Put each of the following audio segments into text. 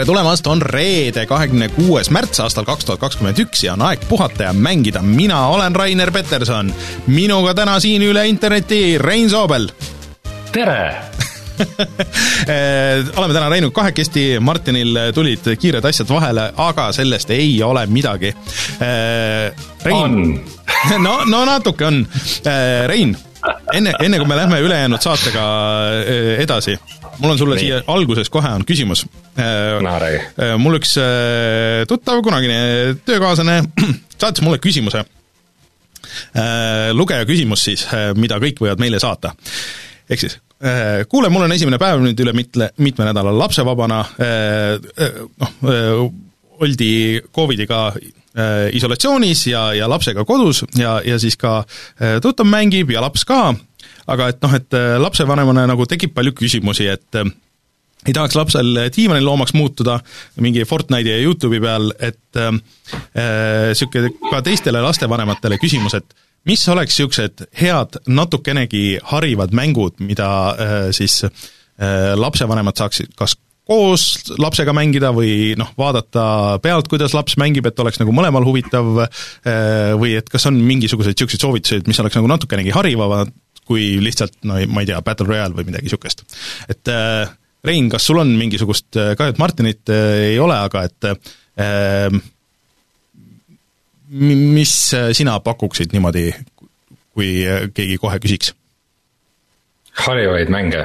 tere tulemast, on reede, kahekümne kuues märts aastal kaks tuhat kakskümmend üks ja on aeg puhata ja mängida. mina olen Rainer Peterson, minuga täna siin üle interneti Rein Soobel. tere Eh, oleme täna Reinuga kahekesti, Martinil tulid kiired asjad vahele, aga sellest ei ole midagi. Eh, Rein, no, no natuke on. Eh, Rein, enne, enne kui me lähme ülejäänud saatega edasi, mul on sulle Nii. siia alguses kohe on küsimus. no räägi. mul üks tuttav, kunagine töökaaslane saatis mulle küsimuse. lugeja küsimus siis, mida kõik võivad meile saata. ehk siis Äh, kuule, mul on esimene päev nüüd üle mitme, mitme nädala lapsevabana, äh, äh, noh, oldi Covidiga isolatsioonis ja, ja lapsega kodus ja, ja siis ka tuttav mängib ja laps ka, aga et noh, et lapsevanemana nagu tekib palju küsimusi, et ei tahaks lapsel diivaniloomaks muutuda mingi Fortnite'i ja Youtube'i peal, et niisugune äh, ka teistele lastevanematele küsimus, et mis oleks niisugused head natukenegi harivad mängud, mida äh, siis äh, lapsevanemad saaksid kas koos lapsega mängida või noh, vaadata pealt, kuidas laps mängib, et oleks nagu mõlemal huvitav, äh, või et kas on mingisuguseid niisuguseid soovitusi, mis oleks nagu natukenegi harivamad, kui lihtsalt no ma ei tea, Battle Royale või midagi niisugust. et Rein, kas sul on mingisugust, kahju, et Martinit ei ole, aga et mis äh, sina pakuksid niimoodi, kui äh, keegi kohe küsiks? harivaid mänge?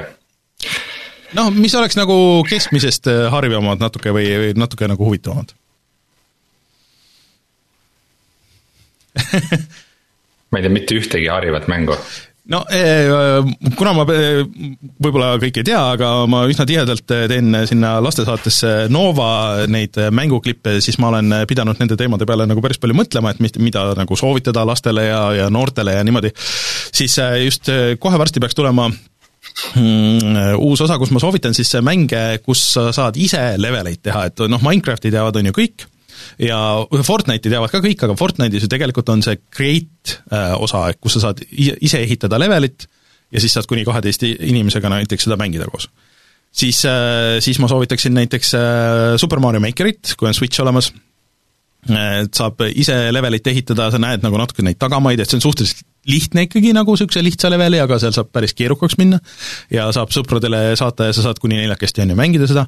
noh, mis oleks nagu keskmisest äh, harivamad natuke või, või natuke nagu huvitavamad ma ei tea mitte ühtegi harivat mängu no eh, kuna ma eh, võib-olla kõik ei tea, aga ma üsna tihedalt eh, teen sinna lastesaatesse Nova neid mänguklippe, siis ma olen pidanud nende teemade peale nagu päris palju mõtlema, et mis, mida nagu soovitada lastele ja, ja noortele ja niimoodi, siis just kohe varsti peaks tulema mm, uus osa, kus ma soovitan siis mänge, kus sa saad ise leveleid teha, et noh, Minecrafti teavad, on ju kõik ja Fortnite'i teavad ka kõik, aga Fortnite'is ju tegelikult on see create äh, osa, kus sa saad ise ehitada levelit ja siis saad kuni kaheteist inimesega näiteks seda mängida koos. siis, äh, siis ma soovitaksin näiteks äh, Super Mario Makerit, kui on Switch olemas, et saab ise levelit ehitada, sa näed nagu natuke neid tagamaid, et see on suhteliselt lihtne ikkagi nagu niisuguse lihtsa leveli, aga seal saab päris keerukaks minna. Ja saab sõpradele saata ja sa saad kuni neljakesti, on ju, mängida seda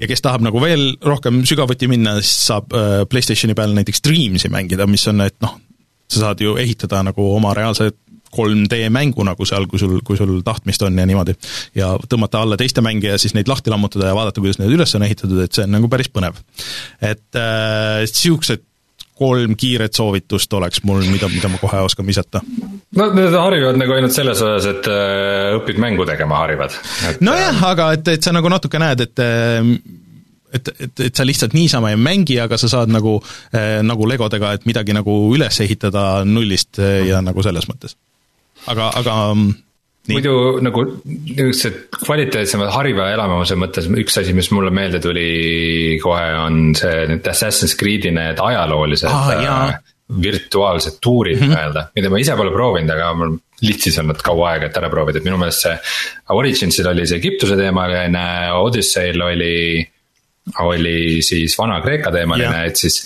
ja kes tahab nagu veel rohkem sügavuti minna, siis saab äh, PlayStationi peal näiteks Dreamsi mängida, mis on, et noh, sa saad ju ehitada nagu oma reaalse 3D mängu nagu seal, kui sul, kui sul tahtmist on ja niimoodi. ja tõmmata alla teiste mänge ja siis neid lahti lammutada ja vaadata, kuidas need üles on ehitatud, et see on nagu päris põnev. et niisugused äh, kolm kiiret soovitust oleks mul, mida, mida ma kohe oskan visata. no need harivad nagu ainult selles osas, et äh, õpid mängu tegema, harivad. nojah, äh, aga et, et sa nagu natuke näed, et äh, et, et, et sa lihtsalt niisama ei mängi, aga sa saad nagu äh,, nagu legodega, et midagi nagu üles ehitada nullist ja nagu selles mõttes. aga, aga mm, Nii. muidu nagu niisugused kvaliteetsemad hariva elamuse mõttes üks asi, mis mulle meelde tuli kohe, on see need Assassin's Creed'i need ajaloolised ah, äh, virtuaalsed tuurid mm -hmm. nii-öelda, mida ma ise pole proovinud, aga mul litsis on nad kaua aega, et ära proovida, et minu meelest see. Originsil oli see Egiptuse teemaline, Odyssey'l oli, oli siis Vana-Kreeka teemaline, et siis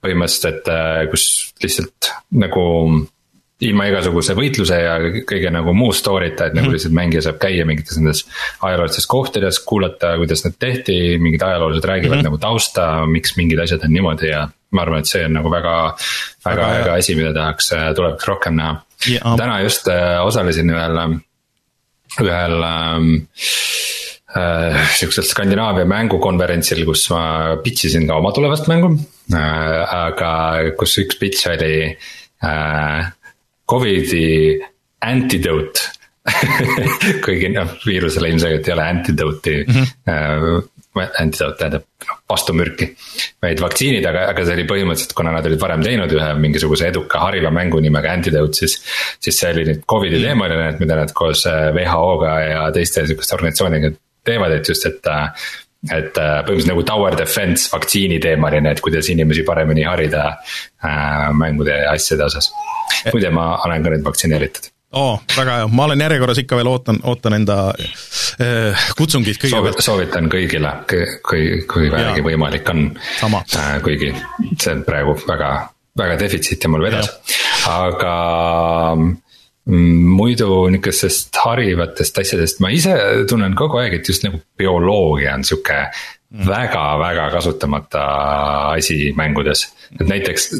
põhimõtteliselt, et äh, kus lihtsalt nagu ilma igasuguse võitluse ja kõige nagu muu story'ta, et nagu mhm. lihtsalt mängija saab käia mingites nendes ajaloolistes kohtades, kuulata, kuidas need tehti, mingid ajaloolased räägivad mm -hmm. nagu tausta, miks mingid asjad on niimoodi ja. ma arvan, et see on nagu väga, väga äge asi, mida tahaks äh, tulevikus rohkem näha yeah.. täna just äh, osalesin ühel, ühel ähm, äh, sihukesel Skandinaavia mängukonverentsil, kus ma pitch isin ka oma tulevast mängu äh,. aga kus üks pitch oli äh, Covidi antidote kuigi noh, viirusele ilmselgelt ei ole antidote'i mm, -hmm. äh, antidote tähendab noh, vastumürki. vaid vaktsiinid, aga, aga see oli põhimõtteliselt, kuna nad olid varem teinud ühe mingisuguse eduka hariva mängu nimega Antidote, siis. siis see oli nüüd Covidi mm -hmm. teemaline, et mida nad koos äh, WHO-ga ja teiste sihukeste organisatsioonidega teevad, et just, et äh, et põhimõtteliselt nagu tower defense vaktsiini teemaline, et kuidas inimesi paremini harida äh, mängude ja asjade osas muide, ma olen ka nüüd vaktsineeritud. oo oh,, väga hea, ma olen järjekorras ikka veel ootan, ootan enda äh, kutsungit kõigepealt. soovitan kõigile, kui, kui vähegi võimalik on. Äh, kuigi see on praegu väga, väga defitsiiti mul vedas, aga muidu nihukestest harivatest asjadest ma ise tunnen kogu aeg, et just nagu bioloogia on sihuke väga-väga kasutamata asi mängudes, et näiteks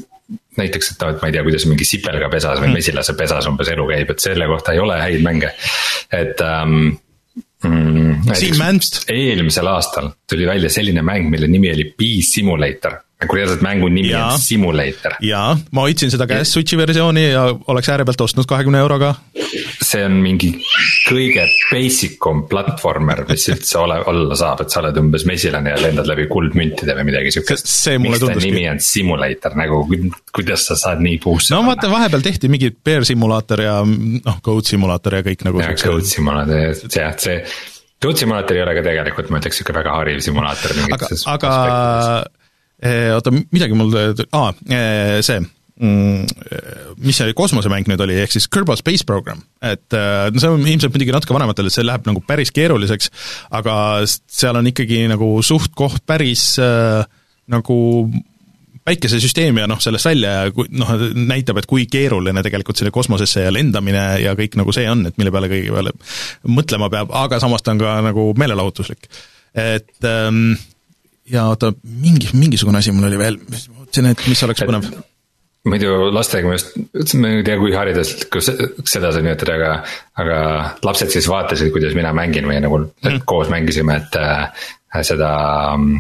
näiteks, et noh, et ma ei tea, kuidas mingi sipelgapesas või mm. mesilase pesas umbes elu käib, et selle kohta ei ole häid mänge, et ähm,. Mm, eelmisel aastal tuli välja selline mäng, mille nimi oli Bee Simulator nagu reaalselt mängu nimi ja, on Simulator. jaa, ma hoidsin seda käes Switchi versiooni ja oleks äärepealt ostnud kahekümne euroga. see on mingi kõige basic um platvormer, mis üldse ole, olla saab, et sa oled umbes mesilane ja lendad läbi kuldmüntide või midagi siukest. miks ta nimi on Simulator, nagu kuidas sa saad nii puusse no vaata, vahepeal tehti mingi Bear simulaator ja noh, Code simulaator ja kõik nagu. jah, Code simulaator, jah, see Code simulaator ei ole ka tegelikult, ma ütleks, sihuke väga hariv simulaator. aga, aga oota, midagi mul, aa, eh, see mm, mis see kosmosemäng nüüd oli, ehk siis Kerbal Space Program, et eh, no see on ilmselt muidugi natuke vanematele, see läheb nagu päris keeruliseks, aga seal on ikkagi nagu suht-koht päris äh, nagu päikesesüsteem ja noh, sellest välja ja noh, näitab, et kui keeruline tegelikult selle kosmosesse ja lendamine ja kõik nagu see on, et mille peale kõige peale mõtlema peab, aga samas ta on ka nagu meelelahutuslik. et ähm, ja oota, mingi, mingisugune asi mul oli veel, mõtlesin, et mis oleks põnev muidu lastega ma just, ma ei tea, kui hariduslikku seda sa nimetad, aga, aga lapsed siis vaatasid, kuidas mina mängin või nagu mm. koos mängisime, et äh, seda um,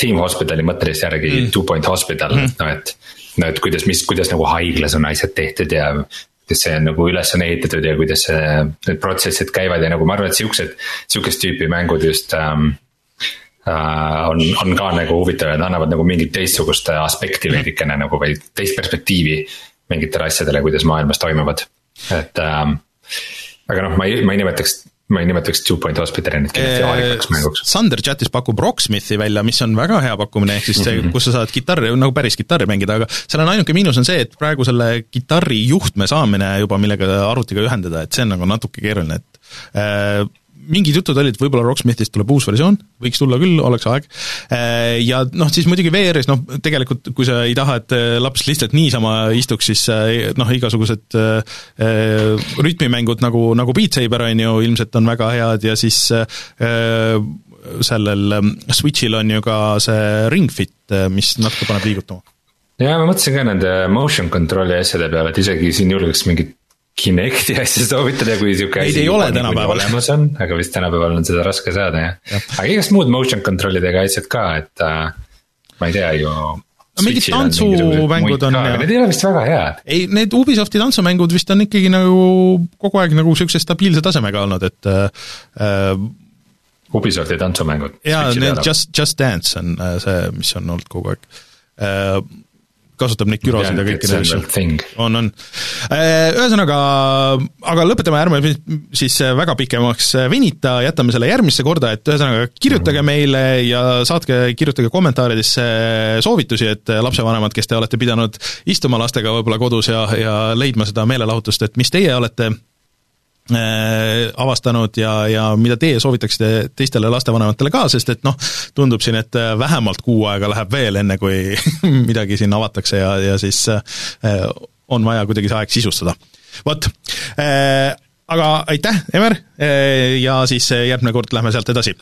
Team Hospitali mõttelist järgi mm. Two Point Hospital mm., no et. no et kuidas, mis, kuidas nagu haiglas on asjad tehtud ja kuidas see on nagu üles on ehitatud ja kuidas see, need protsessid käivad ja nagu ma arvan, et siuksed, sihukest tüüpi mängud just um, Äh, on, on ka nagu huvitav ja nad annavad nagu mingit teistsugust aspekti veidikene nagu või teist perspektiivi mingitele asjadele, kuidas maailmas toimuvad, et ähm,. aga noh, ma ei, ma ei nimetaks ma ei nimetaks Two Point Hospitali nüüd kindlasti aarikaks mänguks. Sander chatis pakub Rocksmithi välja, mis on väga hea pakkumine, ehk siis see mm, -hmm. kus sa saad kitarri, nagu päris kitarri mängida, aga seal on ainuke miinus on see, et praegu selle kitarri juhtme saamine juba, millega arvutiga ühendada, et see on nagu natuke keeruline, et äh, mingid jutud olid, võib-olla Rocksmithist tuleb uus versioon, võiks tulla küll, oleks aeg. Äh, ja noh, siis muidugi VR-is noh, tegelikult kui sa ei taha, et äh, laps lihtsalt niisama istuks, siis äh, noh, igasugused rütmimängud nagu, nagu Beat Saber on ju, ilmselt on väga head ja siis sellel ähm, Switchil on ju ka see Ring Fit, mis natuke paneb liigutama ja ma mõtlesin ka nende motion control'i asjade peale, et isegi siin julgeks mingit Kinecti asja soovitada, kui sihuke asi. Ei ole tänapäeval. olemas on, aga vist tänapäeval on seda raske saada jah ja.. aga igast muud motion control'idega asjad ka, et äh, ma ei tea ju no mingid tantsumängud on ja. Need ei ole vist väga head. ei, need Ubisofti tantsumängud vist on ikkagi nagu kogu aeg nagu niisuguse stabiilse tasemega olnud, et äh, Ubisofti tantsumängud. jaa, need Just, Just Dance on äh, see, mis on olnud kogu aeg äh, kasutab neid gyrosid ja kõiki neid asju. on, on. Äh, ühesõnaga, aga lõpetame, ärme siis väga pikemaks venita, jätame selle järgmisse korda, et ühesõnaga kirjutage mhm. meile ja saatke, kirjutage kommentaaridesse soovitusi, et lapsevanemad, kes te olete pidanud istuma lastega võib-olla kodus ja, ja leidma seda meelelahutust, et mis teie olete Äh, avastanud ja, ja mida teie soovitaksite teistele lastevanematele ka, sest et noh, tundub siin, et äh, vähemalt kuu aega läheb veel, enne kui midagi siin avatakse ja, ja siis äh, on vaja kuidagi see aeg sisustada. vot, aga aitäh, Emer, ja siis järgmine kord lähme sealt edasi.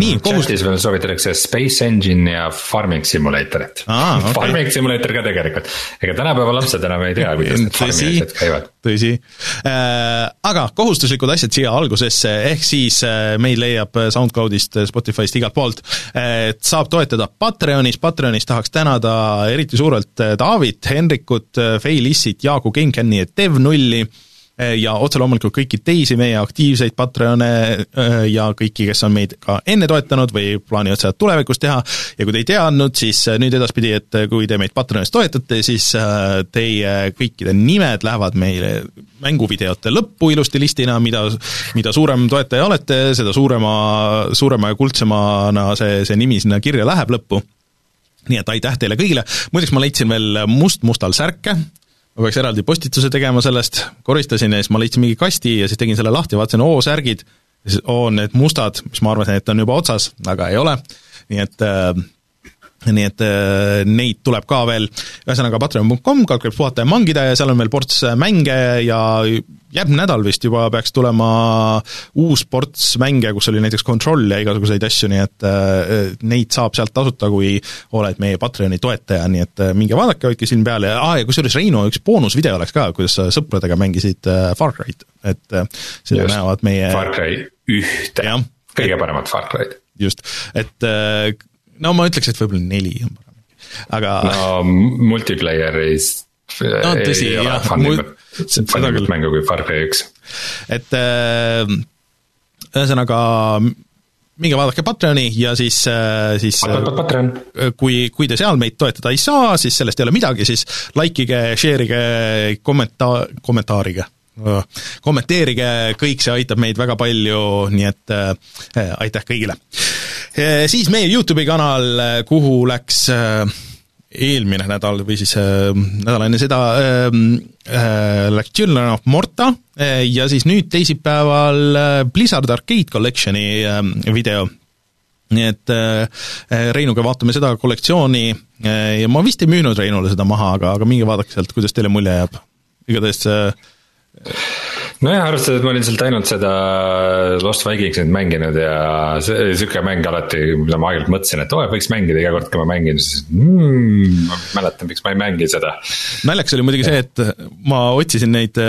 nii, kohus-. chatis veel soovitatakse Space Engine ja Farming Simulatorit ah,. Okay. Farming Simulator ka tegelikult, ega tänapäeva lapsed enam ei tea, kuidas need farmi asjad käivad. tõsi äh,, aga kohustuslikud asjad siia algusesse, ehk siis äh, meid leiab SoundCloudist, Spotify'st, igalt poolt, et saab toetada Patreonis, Patreonis tahaks tänada eriti suurelt Daavit, Henrikut, Feilissit, Jaagu Kinkeni ja Dev Nulli ja otse loomulikult kõiki teisi meie aktiivseid Patreone eh, ja kõiki, kes on meid ka enne toetanud või plaanivad seda tulevikus teha, ja kui te ei teadnud, siis eh, nüüd edaspidi, et kui te meid Patreonis toetate, siis teie kõikide nimed lähevad meile mänguvideote lõppu ilusti listina, mida, mida suurem toetaja olete, seda suurema, suurema ja kuldsemana see, see nimi sinna kirja läheb lõppu. Nii et aitäh teile kõigile, muideks ma leidsin veel must-mustal särke, ma peaks eraldi postituse tegema sellest, koristasin ja siis ma leidsin mingi kasti ja siis tegin selle lahti, vaatasin, oo, särgid, ja siis oo, need mustad, mis ma arvasin, et on juba otsas, aga ei ole, nii et äh, nii et äh, neid tuleb ka veel, ühesõnaga patreon.com, kalkuleerib puhata ja mangida ja seal on veel ports mänge ja järgmine nädal vist juba peaks tulema uus ports mänge, kus oli näiteks Control ja igasuguseid asju, nii et äh, neid saab sealt tasuta, kui oled meie Patreoni toetaja, nii et äh, minge vaadake, hoidke silm peal ja aa, ja kusjuures Reino, üks boonusvideo oleks ka, kuidas sa sõpradega mängisid Far Cry't, et seda Just, näevad meie Far Cry ühte, kõige paremat Far Cry't. just, et no ma ütleks, et võib-olla neli on parem, aga. no multiplayeris no tõsi, jah. seda küll. mängu kui Far Cry üks. et äh, ühesõnaga minge vaadake Patreoni ja siis, äh, siis Patreon. kui, kui te seal meid toetada ei saa, siis sellest ei ole midagi, siis likeige, share'ige, kommenta-, kommentaarige kommenteerige, kõik see aitab meid väga palju, nii et äh, aitäh kõigile. Äh, siis meie Youtube'i kanal, äh, kuhu läks äh, eelmine nädal või siis nädal enne seda läks Children of Morta ja siis nüüd teisipäeval Blizzard Arcade Collection'i video. nii et Reinuga vaatame seda kollektsiooni ja ma vist ei müünud Reinule seda maha, aga, aga minge vaadake sealt, kuidas teile mulje jääb. igatahes nojah, arvestades, et ma olin sealt ainult seda Lost Vikingsit mänginud ja see sihuke mäng alati, mida ma aeg-ajalt mõtlesin, et oo oh,, võiks mängida iga kord, kui ma mängin, siis mm, ma mäletan, miks ma ei mängi seda. naljakas oli muidugi see, et ma otsisin neid,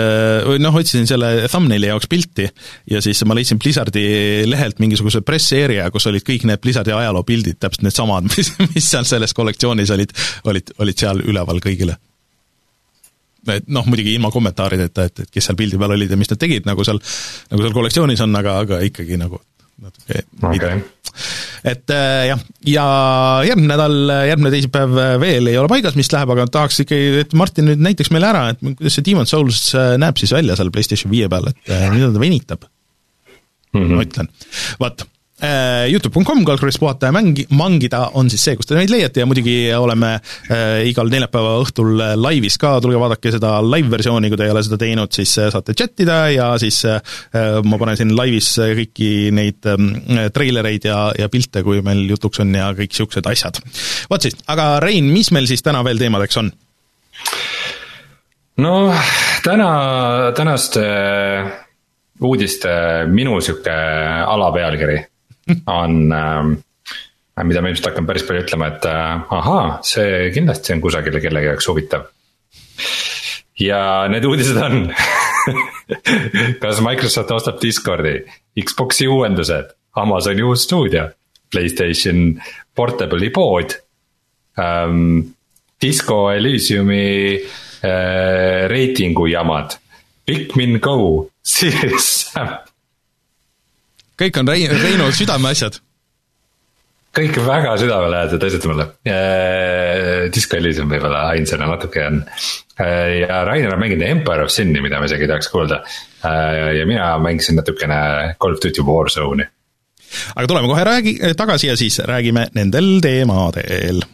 või noh, otsisin selle thumbnaili jaoks pilti ja siis ma leidsin Blizzardi lehelt mingisuguse press area, kus olid kõik need Blizzardi ajaloopildid, täpselt needsamad, mis, mis seal selles kollektsioonis olid, olid, olid seal üleval kõigile et noh, muidugi ilma kommentaarideta, et, et kes seal pildi peal olid ja mis nad tegid, nagu seal, nagu seal kollektsioonis on, aga, aga ikkagi nagu natuke okay. et äh, jah, ja järgmine nädal, järgmine teisipäev veel ei ole paigas, mis läheb, aga tahaks ikkagi, et Martin nüüd näitaks meile ära, et kuidas see Demon's Souls äh, näeb siis välja seal PlayStation viie peal, et äh, mida ta venitab mm. -hmm. ma ütlen, vaat Youtube.com, kalkulis puhata ja mängi-, mangida on siis see, kus te meid leiate ja muidugi oleme äh, igal neljapäeva õhtul laivis ka, tulge vaadake seda live-versiooni, kui te ei ole seda teinud, siis äh, saate chat ida ja siis äh, ma panen siin laivis kõiki neid äh, treilereid ja, ja pilte, kui meil jutuks on ja kõik niisugused asjad. vot siis, aga Rein, mis meil siis täna veel teemadeks on? no täna, tänaste uudiste minu sihuke alapealkiri on äh,, mida ma ilmselt hakkan päris palju ütlema, et äh, ahaa, see kindlasti on kusagile kellegi jaoks huvitav. ja need uudised on kas Microsoft ostab Discordi, Xbox'i uuendused, Amazoni uus stuudio, Playstation Portable'i pood ähm,. Disco Elysiumi äh, reitingu jamad, Pikmin Go, Serious Sam kõik on Rein, Reinu südameasjad. kõik väga südamelähedased asjad mulle. Disco Elysium võib-olla ainsana natuke on. ja Rainer on mänginud Empire of Sin'i, mida ma isegi ei tahaks kuulda. ja mina mängisin natukene Call of Duty Warzone'i. aga tuleme kohe räägi-, tagasi ja siis räägime nendel teemadel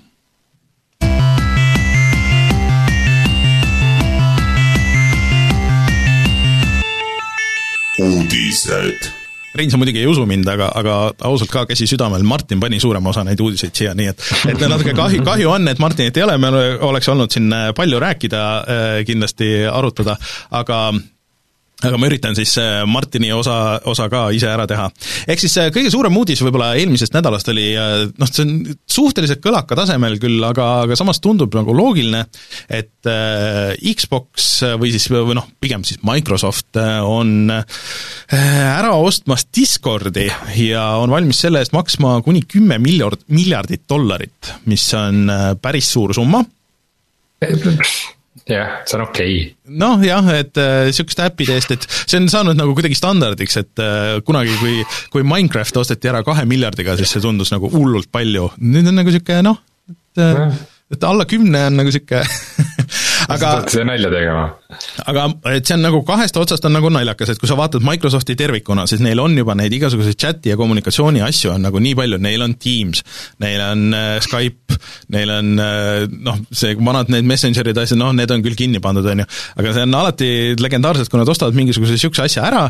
uudised Rein, sa muidugi ei usu mind, aga, aga ausalt ka käsi südamel, Martin pani suurema osa neid uudiseid siia, nii et et natuke kahju, kahju on, et Martinit ei ole, meil oleks olnud siin palju rääkida, äh, kindlasti arutada, aga aga ma üritan siis äh, Martini osa, osa ka ise ära teha. ehk siis äh, kõige suurem uudis võib-olla eelmisest nädalast oli äh, noh, see on suhteliselt kõlaka tasemel küll, aga, aga samas tundub nagu loogiline, et äh, Xbox või siis, või noh, pigem siis Microsoft on ära ostmas Discordi ja on valmis selle eest maksma kuni kümme miljard, miljardit dollarit, mis on päris suur summa. Jah, see on okei. Okay.. noh jah, et niisuguste äh, äppide eest, et see on saanud nagu kuidagi standardiks, et äh, kunagi, kui, kui Minecraft osteti ära kahe miljardiga, siis see tundus nagu hullult palju, nüüd on nagu niisugune noh, et äh, et alla kümne on nagu niisugune aga sa nalja tegema? aga et see on nagu kahest otsast on nagu naljakas, et kui sa vaatad Microsofti tervikuna, siis neil on juba neid igasuguseid chati ja kommunikatsiooni asju on nagu nii palju, neil on Teams, neil on äh, Skype, neil on noh, see vanad need Messengerid, asjad, noh, need on küll kinni pandud, on ju, aga see on alati legendaarselt, kui nad ostavad mingisuguse niisuguse asja ära,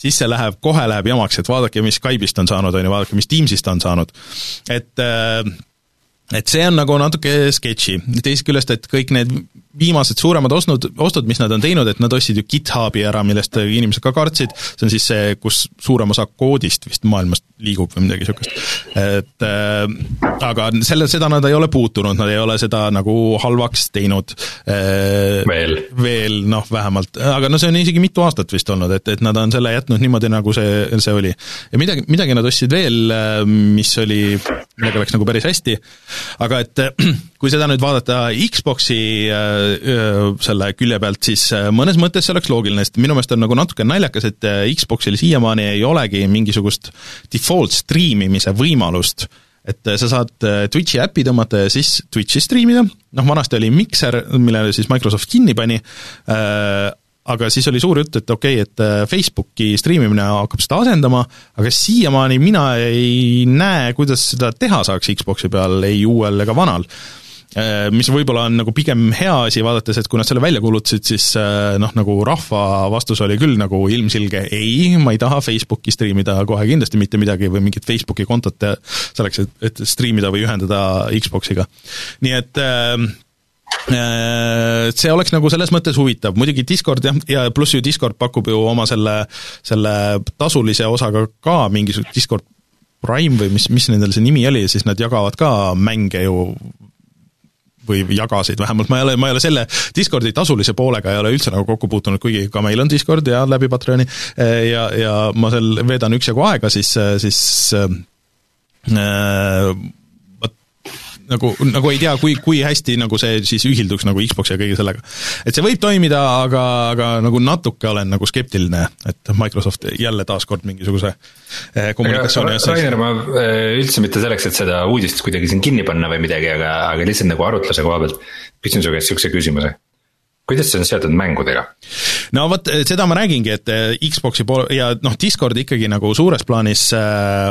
siis see läheb, kohe läheb jamaks, et vaadake, mis Skype'ist on saanud, on ju, vaadake, mis Teamsist on saanud. et et see on nagu natuke sketši, teisest küljest, et kõik need viimased suuremad ostnud, ostud, mis nad on teinud, et nad ostsid ju GitHubi ära, millest inimesed ka kartsid, see on siis see, kus suurem osa koodist vist maailmast liigub või midagi niisugust. et äh, aga selle, seda nad ei ole puutunud, nad ei ole seda nagu halvaks teinud äh,. veel. veel, noh, vähemalt, aga no see on isegi mitu aastat vist olnud, et, et nad on selle jätnud niimoodi, nagu see, see oli. ja midagi, midagi nad ostsid veel, äh, mis oli, millega läks nagu päris hästi, aga et kui seda nüüd vaadata Xbox'i äh, selle külje pealt, siis mõnes mõttes see oleks loogiline, sest minu meelest on nagu natuke naljakas, et Xboxil siiamaani ei olegi mingisugust default striimimise võimalust, et sa saad Twitchi äpi tõmmata ja siis Twitchi striimida, noh vanasti oli Mixer, mille siis Microsoft kinni pani, aga siis oli suur jutt, et okei okay,, et Facebooki striimimine hakkab seda asendama, aga siiamaani mina ei näe, kuidas seda teha saaks Xboxi peal, ei uuel ega vanal. Äh, mis võib-olla on nagu pigem hea asi, vaadates, et kui nad selle välja kuulutasid, siis äh, noh, nagu rahva vastus oli küll nagu ilmselge ei, ma ei taha Facebooki striimida kohe kindlasti mitte midagi või mingit Facebooki kontot selleks, et, et striimida või ühendada Xboxiga. nii et äh, äh, see oleks nagu selles mõttes huvitav, muidugi Discord jah, ja pluss ju Discord pakub ju oma selle, selle tasulise osaga ka mingisugust Discord Prime või mis, mis nendel see nimi oli, siis nad jagavad ka mänge ju või jagasid, vähemalt. Ma ei ole, ma ei ole selle Discordi tasulise poolega ei ole üldse nagu kokku puutunud, kuigi ka meil on Discord ja läbi Patreoni. Ja, ja ma seal veedan üksjagu aega, siis, siis äh, nagu, nagu ei tea, kui, kui hästi nagu see siis ühilduks nagu Xbox ja kõige sellega. et see võib toimida, aga, aga nagu natuke olen nagu skeptiline, et Microsoft jälle taaskord mingisuguse eh, kommunikatsiooni asjas. Rainer, ma eh, üldse mitte selleks, et seda uudist kuidagi siin kinni panna või midagi, aga, aga lihtsalt nagu arutluse koha pealt küsin su käest niisuguse küsimuse kuidas see on seotud mängudega? no vot, eh, seda ma räägingi, et Xbox'i pool ja noh, Discord ikkagi nagu suures plaanis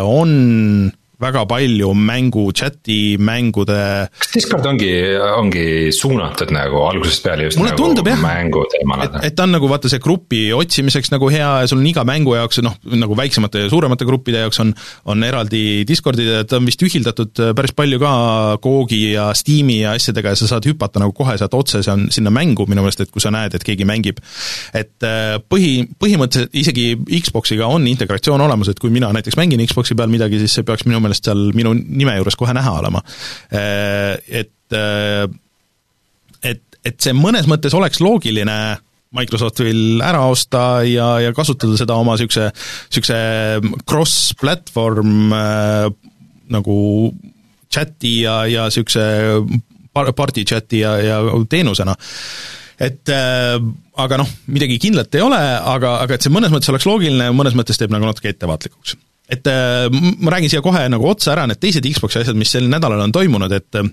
on väga palju mängu, chati, mängude kas Discord ongi, ongi suunatud nagu algusest peale just Mulle nagu tundub, mänguteemale? et, et ta on nagu vaata see grupi otsimiseks nagu hea ja sul on iga mängu jaoks noh, nagu väiksemate ja suuremate gruppide jaoks on, on eraldi Discordid ja ta on vist ühildatud päris palju ka Googi ja Steam'i ja asjadega ja sa saad hüpata nagu kohe sealt otse sinna mängu minu meelest, et kui sa näed, et keegi mängib. et äh, põhi, põhimõtteliselt isegi Xboxiga on integratsioon olemas, et kui mina näiteks mängin Xboxi peal midagi, siis see peaks minu meelest meelest seal minu nime juures kohe näha olema. Äh, et, äh, et, et see mõnes mõttes oleks loogiline Microsoftil ära osta ja, ja kasutada seda oma niisuguse, niisuguse cross-platvorm äh, nagu chati ja, ja niisuguse party chati ja, ja teenusena et äh, aga noh, midagi kindlat ei ole, aga, aga et see mõnes mõttes oleks loogiline ja mõnes mõttes teeb nagu natuke ettevaatlikuks et äh, ma räägin siia kohe nagu otsa ära need teised Xbox'i asjad, mis sel nädalal on toimunud, et äh,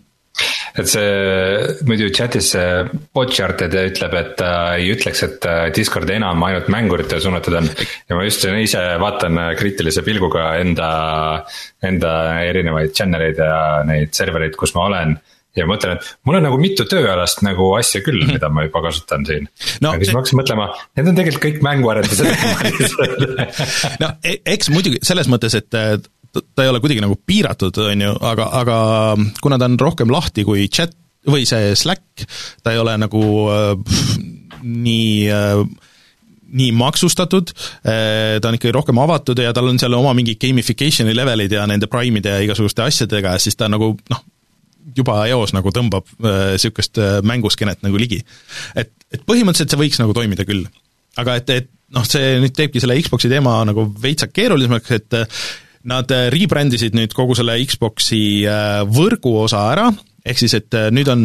et see muidu chat'is see Botcharted ütleb, et ta ei ütleks, et äh, Discord enam ainult mänguritele suunatud on. ja ma just ise vaatan kriitilise pilguga enda, enda erinevaid channel eid ja neid servereid, kus ma olen ja mõtlen, et mul on nagu mitu tööalast nagu asja küll, mhm. mida ma juba kasutan siin no,. aga siis ma hakkasin mõtlema, need on tegelikult kõik mänguarendused no e-, eks muidugi selles mõttes, et ta ei ole kuidagi nagu piiratud, on ju, aga, aga kuna ta on rohkem lahti kui chat või see Slack, ta ei ole nagu äh, nii äh, nii maksustatud, äh, ta on ikkagi rohkem avatud ja tal on seal oma mingi gamification'i levelid ja nende prime'ide ja igasuguste asjadega, siis ta nagu noh, juba eos nagu tõmbab niisugust äh, äh, mänguskenet nagu ligi. et, et põhimõtteliselt see võiks nagu toimida küll. aga et, et noh, see nüüd teebki selle Xbox'i teema nagu veitsa keerulisemaks, et äh, nad rebrand isid nüüd kogu selle Xbox'i võrgu osa ära, ehk siis et nüüd on,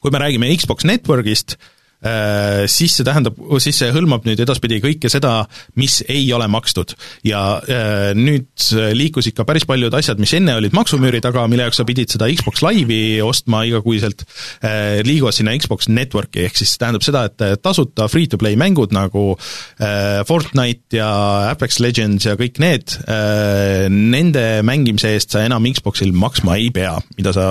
kui me räägime Xbox Networkist, Äh, siis see tähendab, siis see hõlmab nüüd edaspidi kõike seda, mis ei ole makstud. ja äh, nüüd liikus ikka päris paljud asjad, mis enne olid maksumüüri taga, mille jaoks sa pidid seda Xbox Live'i ostma igakuiselt, äh, liiguvad sinna Xbox Network'i, ehk siis tähendab seda, et tasuta free-to-play mängud nagu Fortnite ja Apex Legends ja kõik need, nende mängimise eest sa enam Xboxil maksma ei pea, mida sa